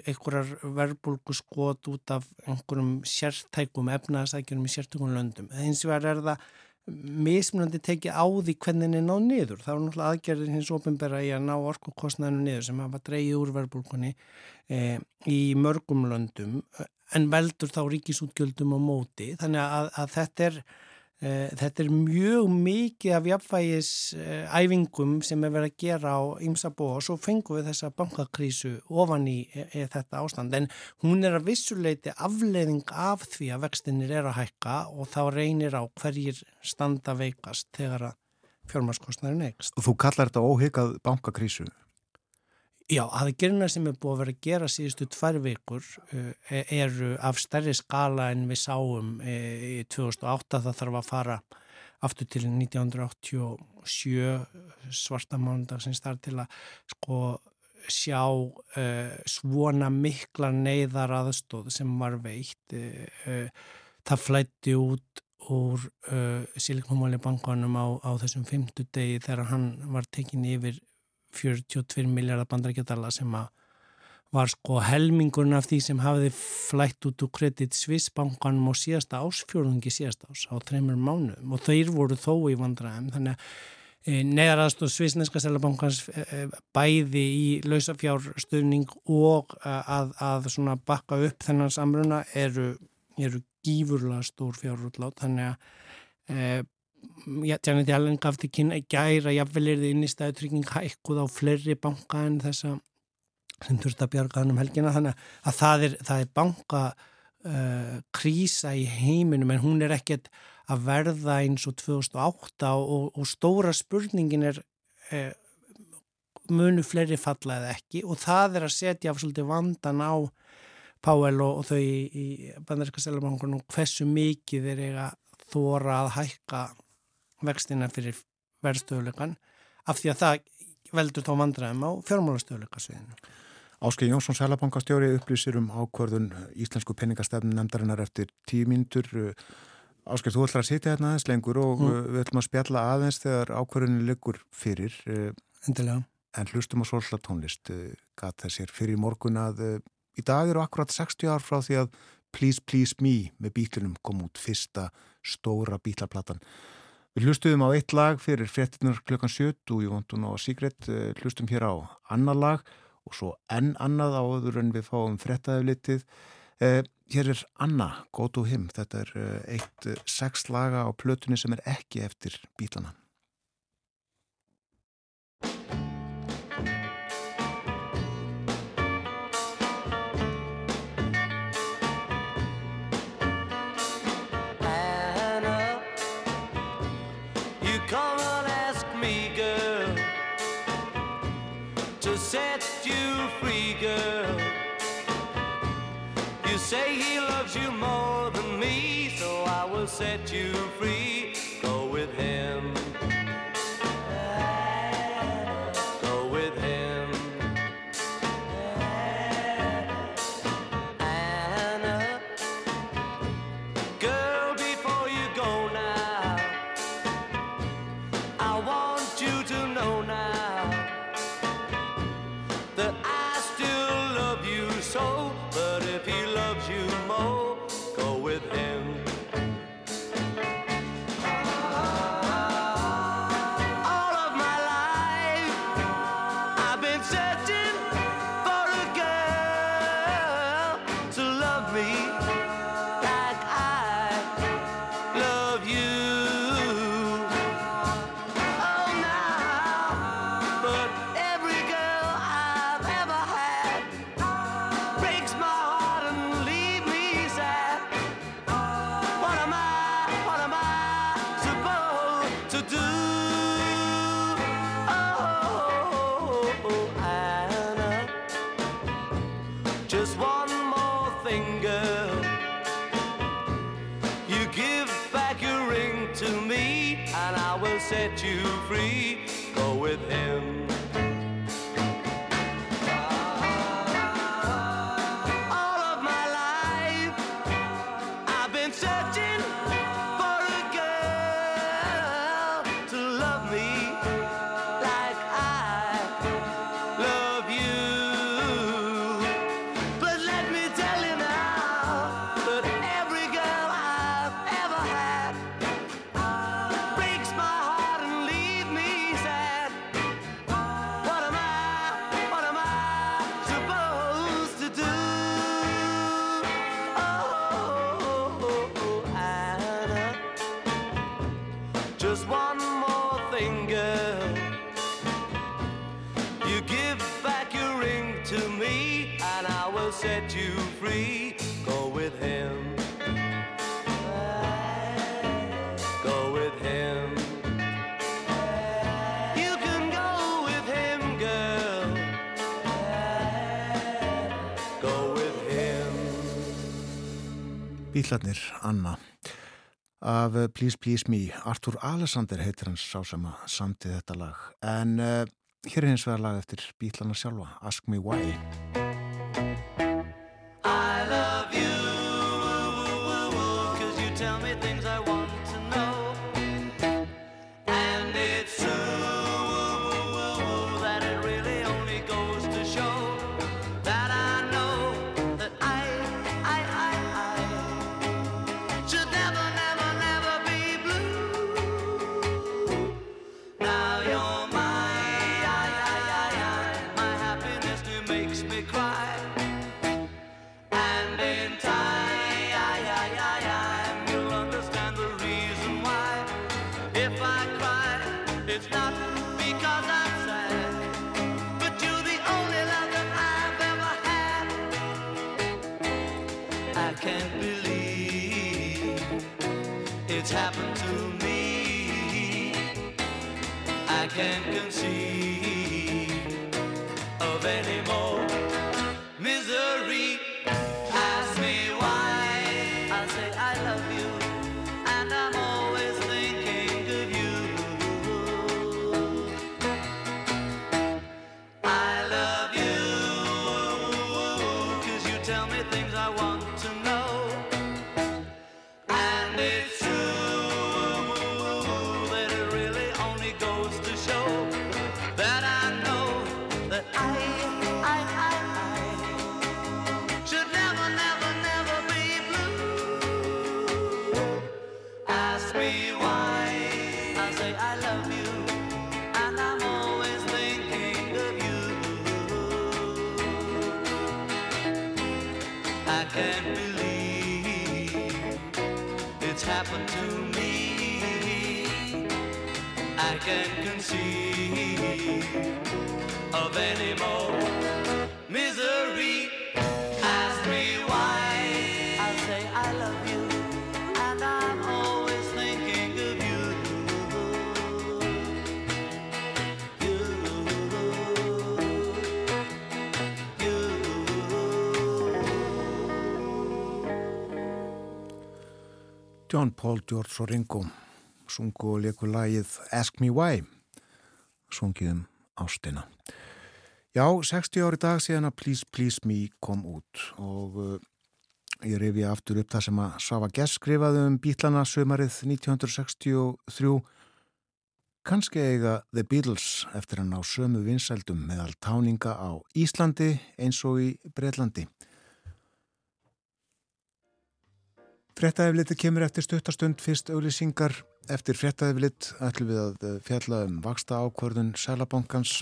einhverjar verbulgu skot út af einhverjum sértækum efnaðsækjum í sértækum löndum. Hins vegar er það mismunandi tekið á því hvernig henni ná niður. Það var náttúrulega aðgerðin hins ofinbæra í að ná orkukostnæðinu niður sem hafa dreyið úr verbulgunni e, í mörgum löndum en veldur þá ríkisútgjöldum á móti. Þannig að, að þetta er Þetta er mjög mikið af jafnvægis æfingum sem er verið að gera á ymsa búa og svo fengum við þessa bankakrísu ofan í e, þetta ástand en hún er að vissuleiti afleiðing af því að vextinir er að hækka og þá reynir á hverjir standa veikast þegar að fjármarskostnærin neikst. Og þú kallar þetta óhyggað bankakrísu? Já, aðgerina sem er búið að vera að gera síðustu tvær vikur uh, eru af stærri skala en við sáum uh, í 2008 það þarf að fara aftur til 1987 svarta mánundagsins þar til að sko sjá uh, svona mikla neyðar aðstóð sem var veitt það flætti út úr Silikónmáli bankanum á, á þessum fymtu degi þegar hann var tekin yfir 42 miljardar bandarækjadala sem að var sko helmingurinn af því sem hafiði flætt út úr kredit Svissbankanum á síðasta ásfjörðungi síðasta ás á þreymur mánuðum. Og þeir voru þó í vandræðum. Þannig að e, neðarast og Svissneska selabankans e, e, bæði í lausafjárstöðning og að, að bakka upp þennan samruna eru, eru gífurlega stór fjárútlát. Þannig að Janet Yellen gaf til kynna í gæra jafnvel er þið inn í stæðutrygging hækkuð á fleiri banka en þessa sem þurft að bjarga hann um helgina. Þannig að það er, það er banka uh, krísa í heiminum en hún er ekkert að verða eins og 2008 og, og stóra spurningin er uh, munu fleiri falla eða ekki? Og það er að setja svolítið vandan á Páel og, og þau í, í bandaríska selabankunum hversu mikið þeir eiga þóra að hækka vextina fyrir verðstöðuleikan af því að það veldur þá vandræðum á fjármálastöðuleika sviðinu. Áskei Jónsson Sælabankastjóri upplýsir um ákvörðun Íslensku peningastefn nefndarinnar eftir tíu mínutur. Áskei, þú ætlar að sitja hérna aðeins lengur og mm. við ætlum að spjalla aðeins þegar ákvörðunin liggur fyrir. Endilega. En hlustum á svolítið tónlist gata þessir fyrir morgun að í dag eru akkurat 60 ár frá því að Please Please Me með bílunum kom út fyrsta stóra bílaplatan. Við hlustuðum á eitt lag fyrir frettinnar klukkan 7 og ég vondun á Sigrid hlustum hér á annar lag og svo enn annað áður en við fáum frettaðu litið. Eh, hér er Anna, Go to Him. Þetta er eh, eitt eh, sex laga á plötunni sem er ekki eftir bílana. Set you free. Bílarnir, Anna. Af eh, Please Please Me. Artur Alessander heitir hans sá sem að samti þetta lag. En uh, hér er hins vegar lag eftir Bílarna sjálfa Ask Me Why can't conceive I can't conceive of any more misery. Ask me why. I say I love you, and I'm always thinking of you. You John Paul, George Ringo sungu og leiku lagið Ask Me Why sungið um ástina. Já, 60 ári dag síðan að Please Please Me kom út og uh, ég refi aftur upp það sem að Sava Gess skrifaði um bítlana sömarið 1963 kannski eiga The Beatles eftir að ná sömu vinsældum meðal táninga á Íslandi eins og í Breitlandi Frettæðifliti kemur eftir stuttastund fyrst auðlýsingar. Eftir frettæðiflit ætlum við að eh, fjalla um vaksta ákvörðun Sælabankans.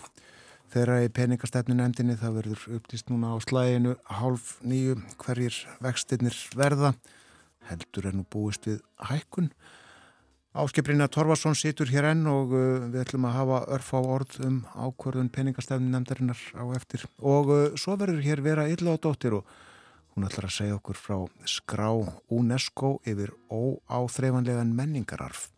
Þegar í peningastefnu nefndinni það verður upptist núna á slæginu hálf nýju hverjir vextinnir verða. Heldur er nú búist við hækkun. Áskiprinna Torfarsson situr hér enn og uh, við ætlum að hafa örf á orð um ákvörðun peningastefnu nefndarinnar á eftir. Og uh, svo verður hér vera illa á dóttir og Hún ætlar að segja okkur frá skrá UNESCO yfir óáþreifanlegan menningararf.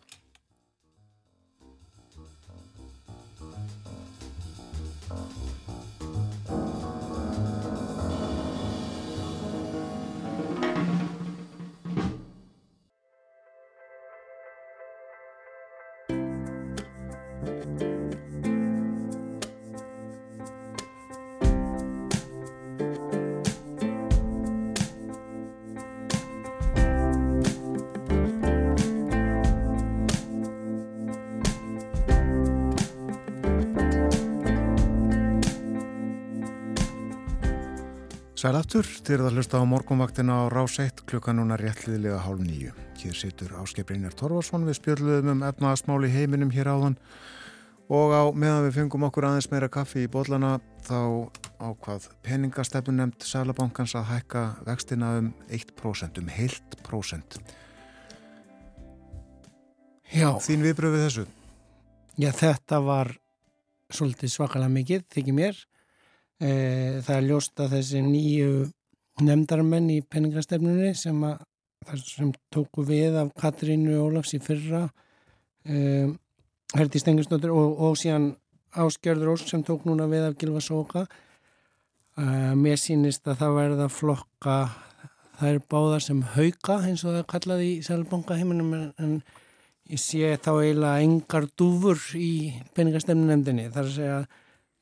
Sæl aftur, þið eruð að hlusta á morgunvaktina á Rás 1 klukkan núna réttliðlega hálf nýju. Hér situr Áskiprinjar Torfarsson við spjöldluðum um efnaðasmál í heiminum hér áðan og á meðan við fengum okkur aðeins meira kaffi í bollana þá ákvað peningastefnu nefnd Sælabankans að hækka vextina um 1%, um heilt prósent. Já, Þín viðbröfið þessu? já, þetta var svolítið svakalega mikið, þykir mér. E, það er ljóst að þessi nýju nefndarmenn í peningastefnunni sem, að, sem tóku við af Katrínu Ólafs í fyrra, e, Herdi Stengursdóttir og, og síðan Áskjörður Ósk sem tók núna við af Gilva Sóka. E, mér sýnist að það verða flokka það er báðar sem hauka eins og það er kallað í Sælabanka heiminum en, ég sé þá eiginlega engar dúfur í peningastemnunemdini þar að segja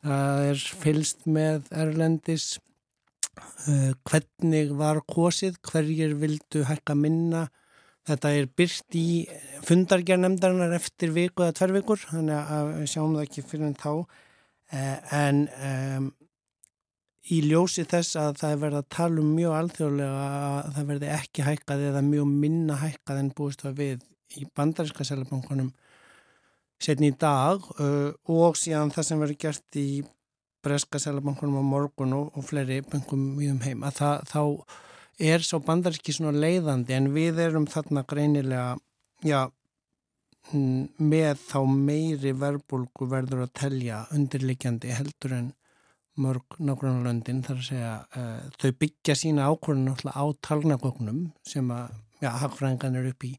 það er fylst með Erlendis uh, hvernig var kosið, hverjir vildu hækka minna. Þetta er byrt í fundargernemdarinnar eftir viku eða tver vikur þannig að við sjáum það ekki fyrir en þá. Uh, en um, í ljósi þess að það er verið að tala um mjög alþjóðlega að það verði ekki hækkað eða mjög minna hækkað en búist að við í bandaríska selabankunum setni í dag uh, og síðan það sem verður gert í breska selabankunum á morgun og, og fleiri bankum við um heim að það, þá er svo bandaríski svona leiðandi en við erum þarna greinilega já með þá meiri verbulgu verður að telja undirlikjandi heldur en mörg nákvæmlega löndin þar að segja uh, þau byggja sína ákvörðun á talnagögnum sem að ja, hagfræðingan er upp í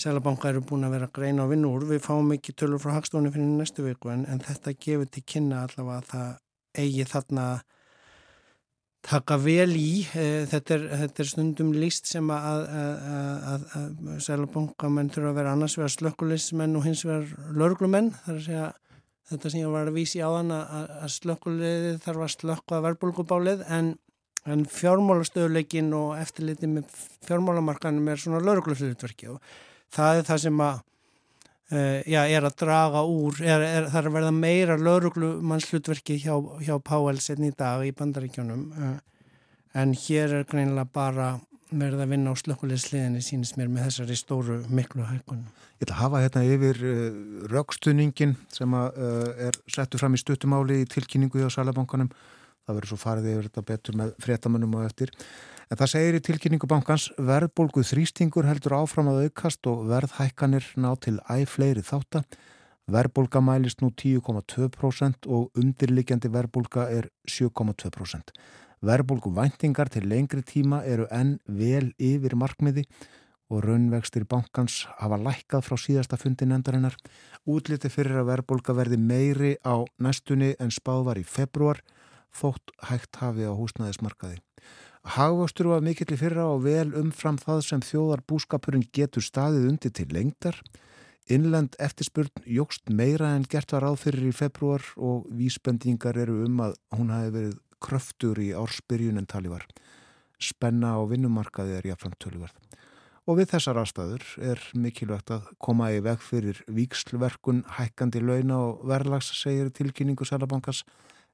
Sælabanka eru búin að vera að greina og vinna úr. Við fáum ekki tölur frá hagstofunni fyrir næstu viku en, en þetta gefur til kynna allavega að það eigi þarna taka vel í. Þetta er, þetta er stundum líst sem að, að, að, að Sælabanka menn þurfa að vera annars vegar slökkulismenn og hins vegar lörglumenn. Það er að segja þetta sem ég var að vísi á þann að slökkuliði þarf að slökka verbulgubálið en, en fjármálastöðuleikin og eftirliti með fjármálamarkanum er svona lörglusutverki og það er það sem að uh, já, er að draga úr er, er, það er að verða meira lauruglumannshlutverki hjá, hjá Páel setn í dag í bandaríkjónum uh, en hér er greinilega bara verið að vinna á slökkulegisliðinni sínist mér með þessari stóru miklu hækkunum. Ég ætla að hafa hérna yfir uh, raukstuningin sem að, er settu fram í stuttumáli í tilkynningu hjá Sælabankanum það verður svo farið yfir þetta betur með frétamannum og eftir En það segir í tilkynningu bankans verðbólgu þrýstingur heldur áfram að aukast og verðhækkanir ná til æg fleiri þáttar. Verðbólga mælist nú 10,2% og undirlikjandi verðbólga er 7,2%. Verðbólgu væntingar til lengri tíma eru enn vel yfir markmiði og raunvextir bankans hafa lækkað frá síðasta fundi nendarinnar. Útliti fyrir að verðbólga verði meiri á næstunni en spáð var í februar, þótt hægt hafi á húsnæðismarkaði. Hagvöxtur var mikill í fyrra og vel umfram það sem þjóðar búskapurinn getur staðið undir til lengdar. Innlend eftirspurn jógst meira en gert var áfyrir í februar og vísbendingar eru um að hún hafi verið kröftur í ársbyrjun en tali var. Spenna á vinnumarkaði er jáfnframt töluverð. Og við þessar ástæður er mikilvægt að koma í veg fyrir vikslverkun, hækkandi launa og verðlags, segir tilkynningu Sælabankas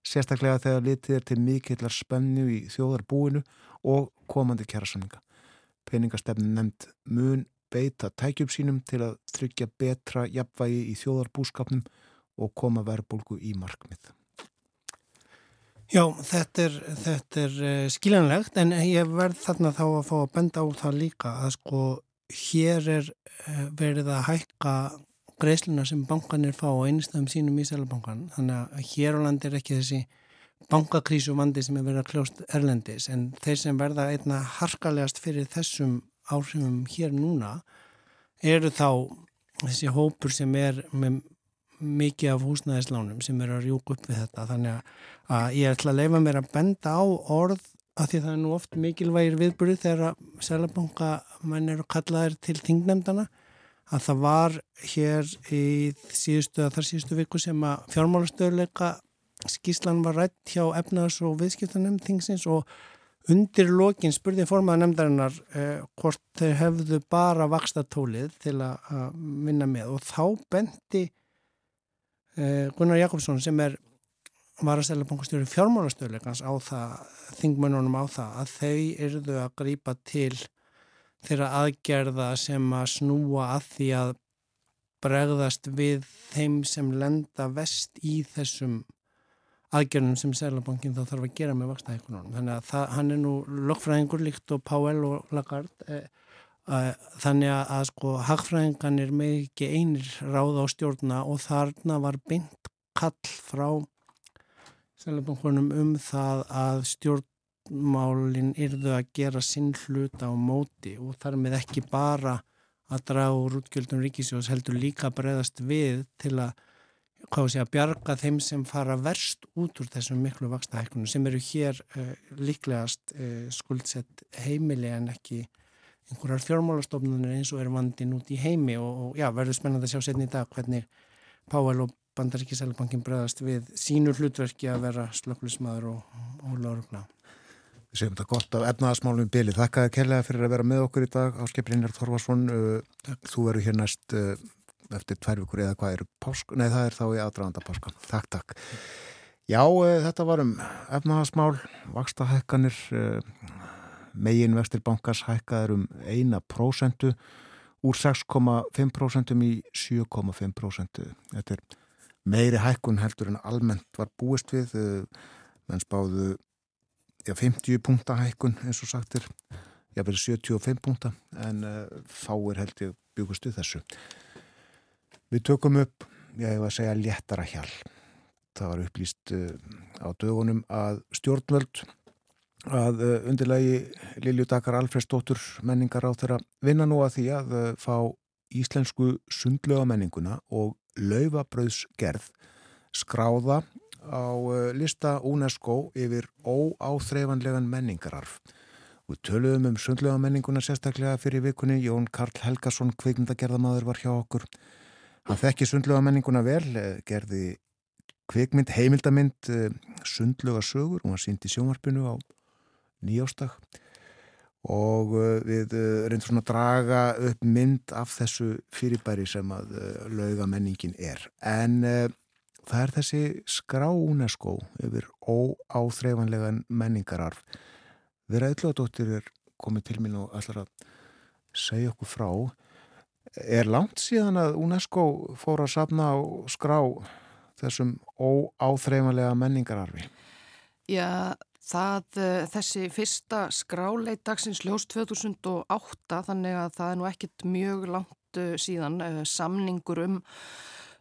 sérstaklega þegar litið er til mikillar spennu í þjóðarbúinu og komandi kjærasamninga. Peningastefnin nefnd mun beita tækjum sínum til að tryggja betra jafnvægi í þjóðarbúskapnum og koma verðbólgu í markmið. Já, þetta er, þetta er uh, skiljanlegt en ég verð þarna þá að fá að benda á það líka að sko hér er uh, verið að hækka greiðsluna sem bankanir fá á einnstæðum sínum í Sælabankan þannig að hér á landi er ekki þessi bankakrísu vandi sem er verið að kljóst erlendis. En þeir sem verða einna harkalegast fyrir þessum áhrifum hér núna eru þá þessi hópur sem er með mikið af húsnæðislánum sem er að rjúk upp við þetta. Þannig að ég ætla að leifa mér að benda á orð að því það er nú oft mikilvægir viðbúrið þegar Sælabanka menn eru kallaðir til þingnemdana að það var hér í síðustu að þar síðustu viku sem að fjármálastöðuleika skíslan var rætt hjá efnaðs og viðskiptanemn þingsins og undir lokin spurði formaða nefndarinnar eh, hvort þeir hefðu bara vakstatólið til að minna með. Og þá bendi eh, Gunnar Jakobsson sem er var að stela bankastjóri fjármálastöðuleikans á það, þingmönunum á það að þau eruðu að grýpa til þeirra aðgerða sem að snúa að því að bregðast við þeim sem lenda vest í þessum aðgerðum sem Sælabankin þá þarf að gera með vakstæðikunum. Þannig að það, hann er nú lokkfræðingur líkt og Páell og Lagarde eh, eh, þannig að, að sko hagfræðingan er með ekki einir ráð á stjórna og þarna var beint kall frá Sælabankunum um það að stjórn málinn yrðu að gera sinn hluta á móti og þar með ekki bara að draga úr útgjöldum ríkisjós heldur líka breyðast við til að sé að bjarga þeim sem fara verst út úr þessum miklu vaksta hækkunum sem eru hér uh, líklegast uh, skuldsett heimili en ekki einhverjar fjármálastofnunir eins og er vandin út í heimi og, og já, verður spennandi að sjá setni í dag hvernig Páel og Bandaríkisælubankin bregðast við sínu hlutverki að vera slöklusmaður og, og lárugna. Við segjum þetta gott af efnaðasmálum í byli. Þakka þér kærlega fyrir að vera með okkur í dag. Áskip Brynjar Þorvarsson, uh, þú eru hér næst uh, eftir tvær vikur eða hvað eru pásk? Nei, það er þá í aðdraganda páskan. Takk, takk. Já, uh, þetta var um efnaðasmál, vakstahækkanir, megin vextir bankas hækkaður um eina prósentu úr 6,5% í 7,5%. Þetta er meiri hækkun heldur en almennt var búist við menn spáðu já, 50 punta hækkun eins og sagtir já, verið 75 punta en uh, fáir held ég byggust við þessu. Við tökum upp ég var að segja léttara hjál það var upplýst uh, á dögunum að stjórnvöld að uh, undirlegi Lilju Dakar Alfredsdóttur menningar á þeirra vinna nú að því að fá íslensku sundlega menninguna og laufabröðsgerð skráða á lista UNESCO yfir óáþreifanlegan menningararf. Við töluðum um sundlega menninguna sérstaklega fyrir vikunni. Jón Karl Helgason, kvikmyndagerðamadur, var hjá okkur. Hann þekki sundlega menninguna vel, gerði kvikmynd, heimildamind, sundlega sögur. Hún var sínd í sjónvarpinu á nýjástag og við reyndum svona að draga upp mynd af þessu fyrirbæri sem að lauga menningin er. En það er þessi skrá UNESCO yfir óáþreifanlegan menningararf. Vera Ylladóttir er komið til mín og ætlar að segja okkur frá. Er langt síðan að UNESCO fór að sapna á skrá þessum óáþreifanlega menningararfi? Já, það, þessi fyrsta skráleit dagsins ljós 2008 þannig að það er nú ekkit mjög langt síðan samningur um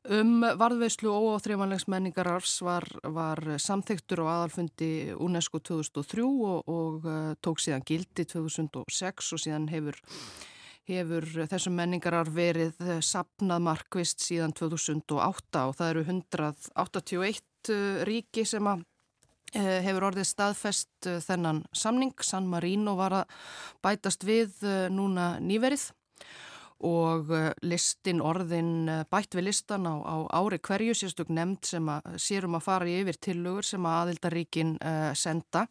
Um varðveislu og óþreifanlegs menningararfs var, var samþyktur á aðalfundi UNESCO 2003 og, og uh, tók síðan gildi 2006 og síðan hefur, hefur þessum menningararf verið sapnað markvist síðan 2008 og það eru 181 ríki sem að uh, hefur orðið staðfest uh, þennan samning. San Marino var að bætast við núna nýverið og listin orðin bætt við listan á, á ári hverju sérstök nefnd sem að sérum að fara yfir tillögur sem að aðildaríkin uh, senda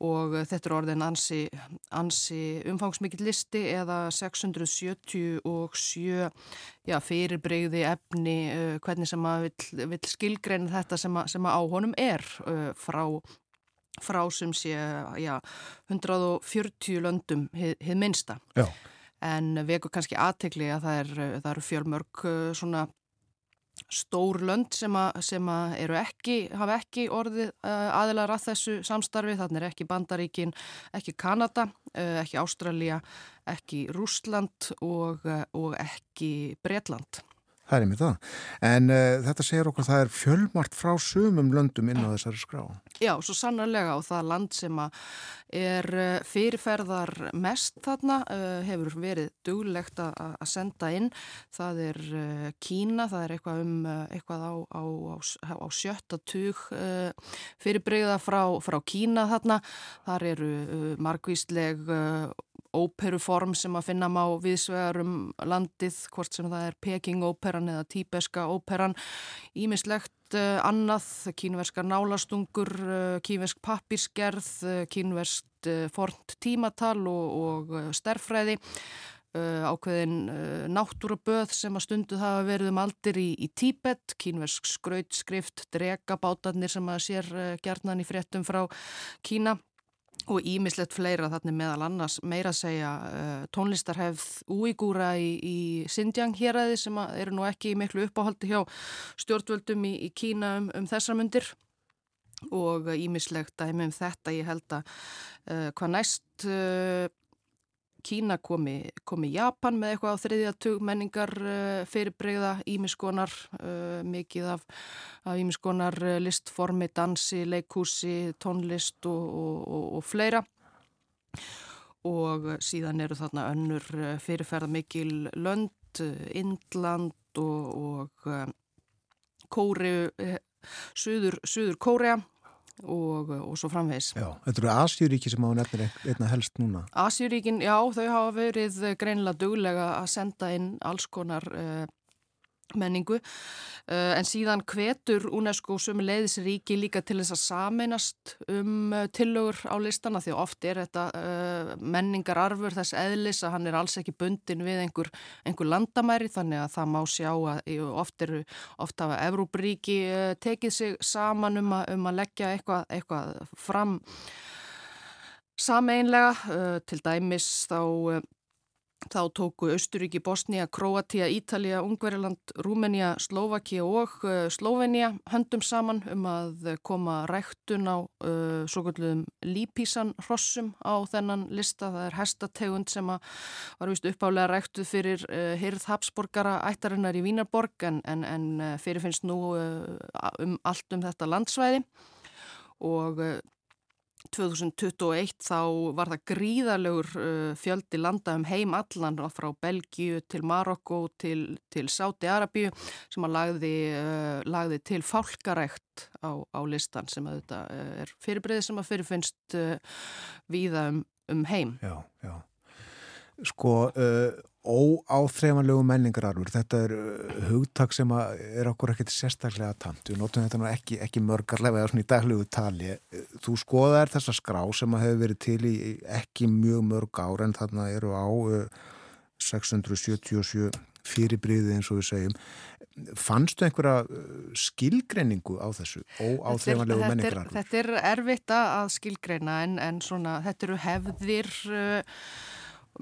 og þetta er orðin ansi, ansi umfangsmikið listi eða 677 já, fyrirbreyði efni uh, hvernig sem að vill, vill skilgreina þetta sem að, sem að á honum er uh, frá frá sem sé já, 140 löndum hið minnsta. Já en veku kannski aðtegli að það, er, það eru fjölmörg svona stór lönd sem, a, sem a ekki, hafa ekki orðið uh, aðilar að þessu samstarfi, þannig er ekki Bandaríkin, ekki Kanada, ekki Ástralja, ekki Rúsland og, og ekki Bretland. Það er einmitt það. En uh, þetta segir okkur að það er fjölmart frá sumum löndum inn á þessari skrá. Já, svo sannarlega og það land sem er fyrirferðar mest þarna uh, hefur verið duglegt að senda inn. Það er uh, Kína, það er eitthvað um eitthvað á, á, á, á sjötta tug fyrirbreyða frá, frá Kína þarna. Þar eru margvísleg óperuform sem að finna má viðsvegar um landið, hvort sem það er Peking-óperan eða Tíbeska óperan, ímislegt uh, annað, kínverskar nálastungur, uh, kínversk pappirskerð, uh, kínverst fornt tímatal og, og sterfræði, ákveðin náttúraböð sem að stundu hafa verið um aldir í, í Tíbet, kínversk skrautskrift, dregabátarnir sem að sér gerðnan í fréttum frá Kína og ímislegt fleira þarna meðal annars meira að segja uh, tónlistarhefð úígúra í, í Xinjiang héræði sem eru nú ekki miklu uppáhaldi hjá stjórnvöldum í, í Kína um, um þessar myndir og ímislegt dæmi um þetta ég held að uh, hvað næst uh, Kína komi, komi Japan með eitthvað á þriðjatug menningar uh, fyrirbreyða ímiskonar, uh, mikið af, af ímiskonar uh, listformi, dansi, leikúsi, tónlist og, og, og, og fleira. Og síðan eru þarna önnur fyrirferða mikil lönd, Indland og Kóri, Suður, Suður Kórea og, og svo framvegs. Já, þetta eru Asjuríki sem á nefnir einna helst núna. Asjuríkin, já, þau hafa verið greinilega duglega að senda inn alls konar uh, menningu uh, en síðan hvetur UNESCO sömu leiðisríki líka til þess að sameinast um uh, tillögur á listana því oft er þetta uh, menningararfur þess eðlis að hann er alls ekki bundin við einhver, einhver landamæri þannig að það má sjá að oft eru oft hafa Evróbríki tekið sig saman um að, um að leggja eitthvað, eitthvað fram sameinlega til dæmis þá Þá tóku Östuríki, Bosnia, Kroatia, Ítalija, Ungveriland, Rúmenía, Slovakia og uh, Slovenia höndum saman um að koma ræktun á uh, svo kallum lípísan hrossum á þennan lista. Það er hestategund sem var vist uppálega ræktuð fyrir uh, Hirð Habsborgara ættarinnar í Vínarborg en, en, en fyrirfinnst nú uh, um allt um þetta landsvæði og 2021 þá var það gríðalegur uh, fjöldi landa um heim allan frá Belgíu til Marokko til, til Sáti-Arabíu sem að lagði, uh, lagði til fálkarækt á, á listan sem að þetta uh, er fyrirbreið sem að fyrirfinnst víða um, um heim. Já, já. Sko, óáþreifanlegu menningararfur, þetta er hugtak sem er okkur ekkert sérstaklega tamt, við notum þetta nú ekki, ekki mörgarlega eða svona í daglegu tali. Þú skoðar þessa skrá sem að hefur verið til í ekki mjög mörg ára en þarna eru á 677 fyrirbriði eins og við segjum. Fannstu einhverja skilgreiningu á þessu óáþreifanlegu menningararfur? Þetta er erfitt að skilgreina en, en svona þetta eru hefðir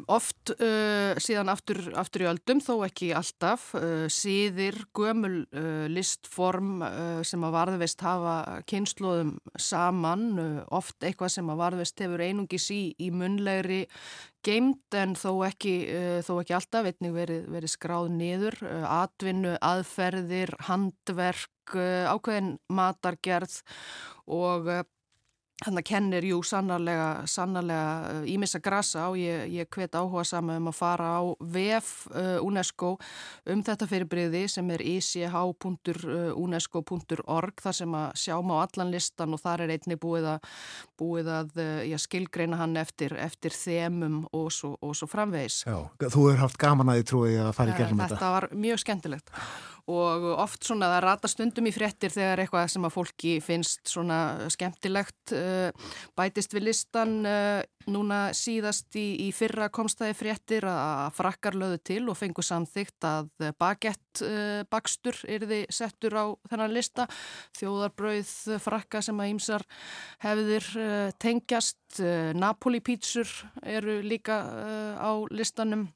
Oft uh, síðan aftur, aftur í öldum, þó ekki alltaf, uh, síðir gömul uh, listform sem að varðveist hafa kynnslóðum saman, oft eitthvað sem að varðveist hefur einungis í, í munlegri geimt en þó ekki, þó ekki alltaf, veitnig verið, verið skráð niður, atvinnu, aðferðir, handverk, ákveðin matargerð og Þannig að kennir, jú, sannarlega, sannarlega ímissa grasa og ég, ég hvet áhuga saman um að fara á VF uh, UNESCO um þetta fyrirbriði sem er ich.unesco.org þar sem að sjáum á allan listan og þar er einni búið að, búið að já, skilgreina hann eftir, eftir þemum og svo, og svo framvegis. Já, þú hefur haft gaman að því trúi að fara í gegnum þetta. Þetta var mjög skemmtilegt og oft svona það rata stundum í fréttir þegar eitthvað sem að fólki finnst svona skemmtilegt uh, bætist við listan uh, núna síðast í, í fyrra komstæði fréttir að frakkar löðu til og fengu samþygt að bagett uh, bakstur erði settur á þennan lista. Þjóðarbrauð frakka sem að ímsar hefðir tengjast Napoli pítsur eru líka á listanum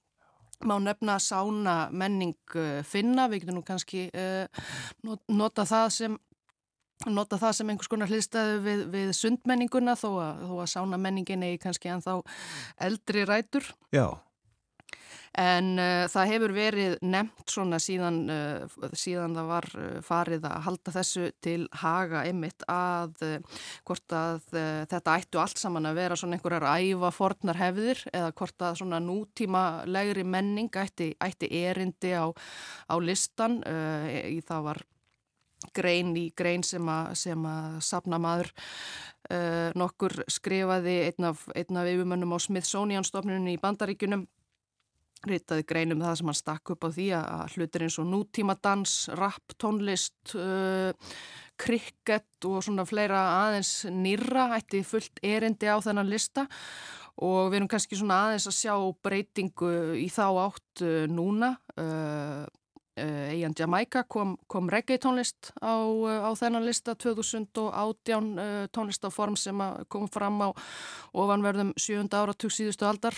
má nefna sána menning uh, finna, við getum nú kannski uh, nota það sem nota það sem einhvers konar hlýstæðu við, við sundmenninguna þó að, þó að sána menningin er kannski ennþá eldri rætur. Já. En uh, það hefur verið nefnt svona síðan, uh, síðan það var uh, farið að halda þessu til haga einmitt að hvort að þetta ættu allt saman að vera svona einhverjar æfa fornar hefðir eða hvort að svona nútíma legri menning ætti, ætti erindi á, á listan. Í það var grein í grein sem að, sem að sapna maður nokkur skrifaði einn af, af yfirmönnum á Smithsonian stofnunum í Bandaríkunum ritaði greinum það sem hann stakk upp á því að hlutir eins og nútímadans, rap, tónlist, uh, krikett og svona fleira aðeins nýra ætti fullt erindi á þennan lista og við erum kannski svona aðeins að sjá breytingu í þá átt uh, núna. Uh, Eian Jamaica kom, kom reggae tónlist á, á þennan lista 2018 tónlistaform sem kom fram á ofanverðum 7. áratug síðustu aldar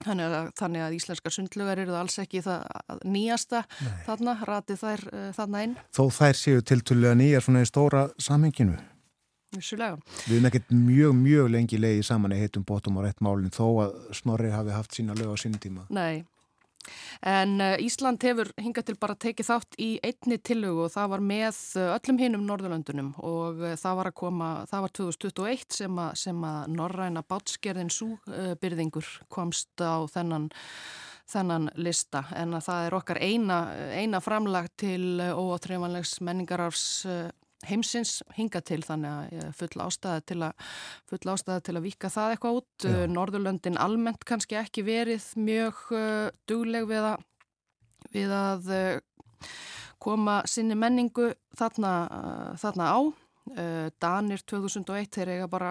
Þannig að, þannig að íslenskar sundlugar eru alls ekki það nýjasta Nei. þarna, ratið þær uh, þarna einn. Þó þær séu tiltölu að nýja svona í stóra samhenginu. Vissulega. Við erum ekkert mjög, mjög lengi leiði saman í heitum bótum á rétt málinn þó að Snorri hafi haft sína lög á sín tíma. Nei, En uh, Ísland hefur hingað til bara tekið þátt í einni tillögu og það var með uh, öllum hinnum Norðurlöndunum og uh, það var að koma, það var 2021 sem að, sem að norræna bátskerðin súbyrðingur komst á þennan, þennan lista. En að það er okkar eina, eina framlag til óáþreifanlegs menningararfs heimsins hinga til þannig að er full ástæða til að full ástæða til að vika það eitthvað út. Já. Norðurlöndin almennt kannski ekki verið mjög uh, dugleg við að, við að uh, koma sinni menningu þarna, uh, þarna á. Danir 2001 þeir eiga bara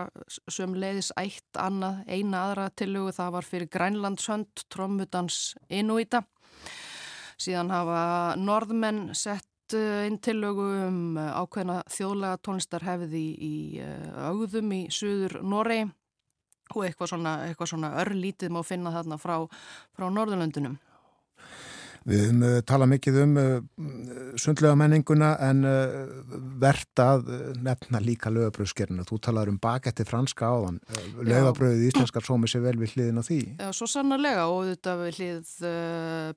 söm leiðis eitt annað, eina aðra tillugu það var fyrir Grænlandshönd trommutans Inuita. Síðan hafa norðmenn sett inn tillugu um uh, ákveðna þjóðlega tónlistarhefði í, í augðum í suður Noregi og eitthvað svona, eitthvað svona örlítið má finna þarna frá, frá Norðurlöndunum Við höfum uh, talað mikið um uh, sundlega menninguna en uh, verðt að uh, nefna líka lögabröðskerna. Þú talaður um baketti franska áðan. Lögabröðið íslenskar sómi sér vel við hliðin á því. Já, svo sannarlega og þetta við hlið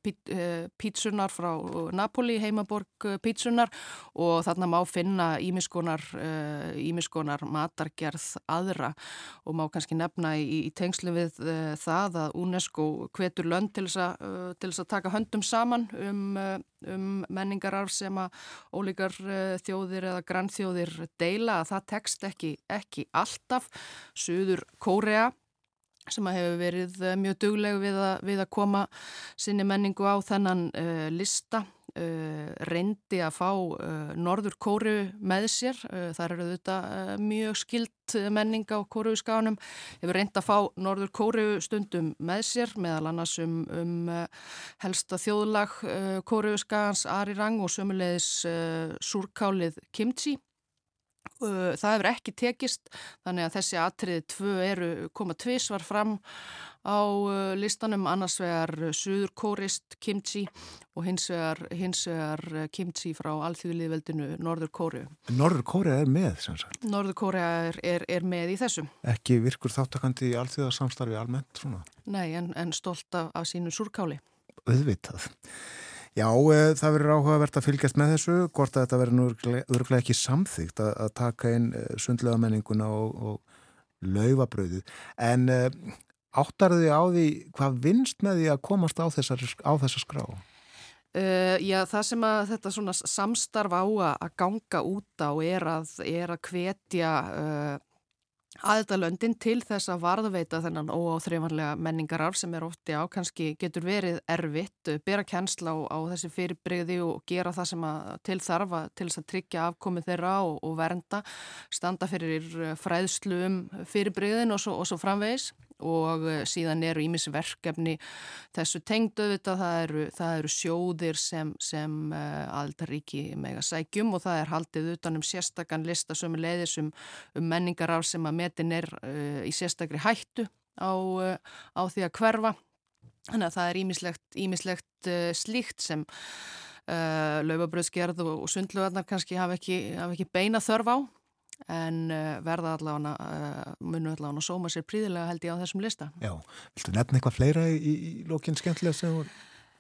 pít, pítsunar frá Napoli, heimaborg pítsunar og þarna má finna ímiskonar, ímiskonar matargerð aðra og má kannski nefna í, í tengslu við það að UNESCO hvetur lönd til þess að, til þess að taka höndum saman um, uh, um menningararf sem að ólíkar uh, þjóðir eða grannþjóðir deila að það tekst ekki, ekki alltaf. Suður Kórea sem að hefur verið eh, mjög dugleg við að, við að koma sinni menningu á þennan uh, lista uh, reyndi að fá uh, Norður Kóru með sér. Þar eru þetta mjög skilt menning á Kóruskánum hefur reyndi að fá Norður Kóru stundum með sér meðal annars um, um helsta þjóðlag Kóruskans Ari Rang og sömulegis Súrkálið Kimchi. Uh, það hefur ekki tekist þannig að þessi atriði tvö eru koma tvísvar fram á uh, listanum annars vegar Suður Kórist kimchi og hins vegar, hins vegar uh, kimchi frá alþjóðliðveldinu Norður Kóru. Norður Kórea er með, sem sagt. Norður Kórea er, er, er með í þessu. Ekki virkur þáttakandi í alþjóðarsamstarfi almennt, svona. Nei, en, en stolt af, af sínu súrkáli. Auðvitað. Já, e, það verður áhugavert að fylgjast með þessu, hvort að þetta verður örglega ekki samþygt að, að taka inn e, sundlega menninguna og, og laufabröðið. En e, áttar þið á því hvað vinst með því að komast á þessar, á þessar skrá? Uh, já, það sem að þetta svona samstarf á að ganga út á er að, er að hvetja uh, aðdalöndin til þess að varðveita þennan óáþreifanlega menningararf sem er ofti á, kannski getur verið erfitt, bera kennsla á, á þessi fyrirbreyði og gera það sem að til þarfa til þess að tryggja afkomið þeirra og, og vernda, standa fyrir fræðslu um fyrirbreyðin og svo, og svo framvegis og síðan eru ímis verkefni þessu tengdu þetta, það það eru sjóðir sem, sem uh, aldaríki mega sækjum og það er haldið utan um sérstakann lista sem er leiðis um, um menningarár sem að metin er uh, í sérstakri hættu á, uh, á því að hverfa. Þannig að það er ímislegt, ímislegt slíkt sem laufabröðsgerð og, og sundlugarnar kannski hafa ekki, hafa ekki beina þörf á en uh, verða allavega uh, munu allavega að sóma sér príðilega held ég á þessum lista. Já, viltu nefna eitthvað fleira í, í, lókinn skemmtilega sem þú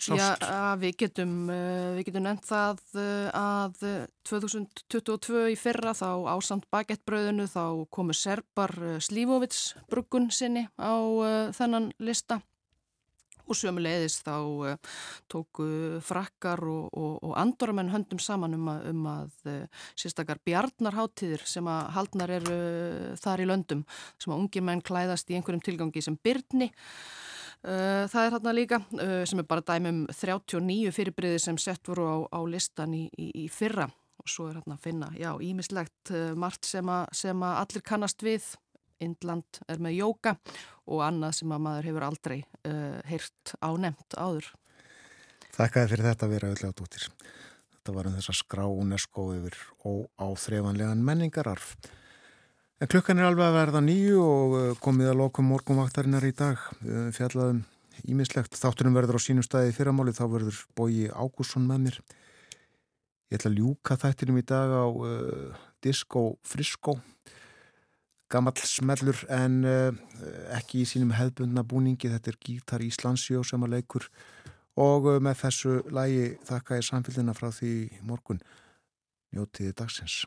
sást? Já, að við getum, við getum nefnt það að 2022 í fyrra þá ásand bagettbröðinu þá komu Serbar Slífovits bruggun sinni á þennan lista og sömulegðis þá uh, tóku frakkar og, og, og andoramenn höndum saman um að, um að uh, sérstakar bjarnarháttíðir sem að haldnar eru uh, þar í löndum sem að ungi menn klæðast í einhverjum tilgangi sem byrni það er hérna líka sem er bara dæmi um 39 fyrirbriði sem sett voru á, á listan í, í, í fyrra. Og svo er hérna að finna, já, ímislegt margt sem að, sem að allir kannast við Indland er með jóka og annað sem að maður hefur aldrei uh, heyrt á nefnt áður. Þakkaði fyrir þetta að vera auðvitað dútir. Þetta var um þess að skrá UNESCO yfir óáþreifanlegan menningararf. En klukkan er alveg að verða nýju og uh, komið að lokum morgunvaktarinnar í dag. Fjallaðum ímislegt. Þáttunum verður á sínum staði fyrramáli. Þá verður Bóji Ágússon með mér. Ég ætla að ljúka þættinum í dag á uh, Disco Frisco gammal smellur en uh, ekki í sínum hefðbundna búningi. Þetta er Gítar Íslandsjó sem að leikur og uh, með þessu lægi þakka ég samfélgina frá því morgun. Njótiði dagsins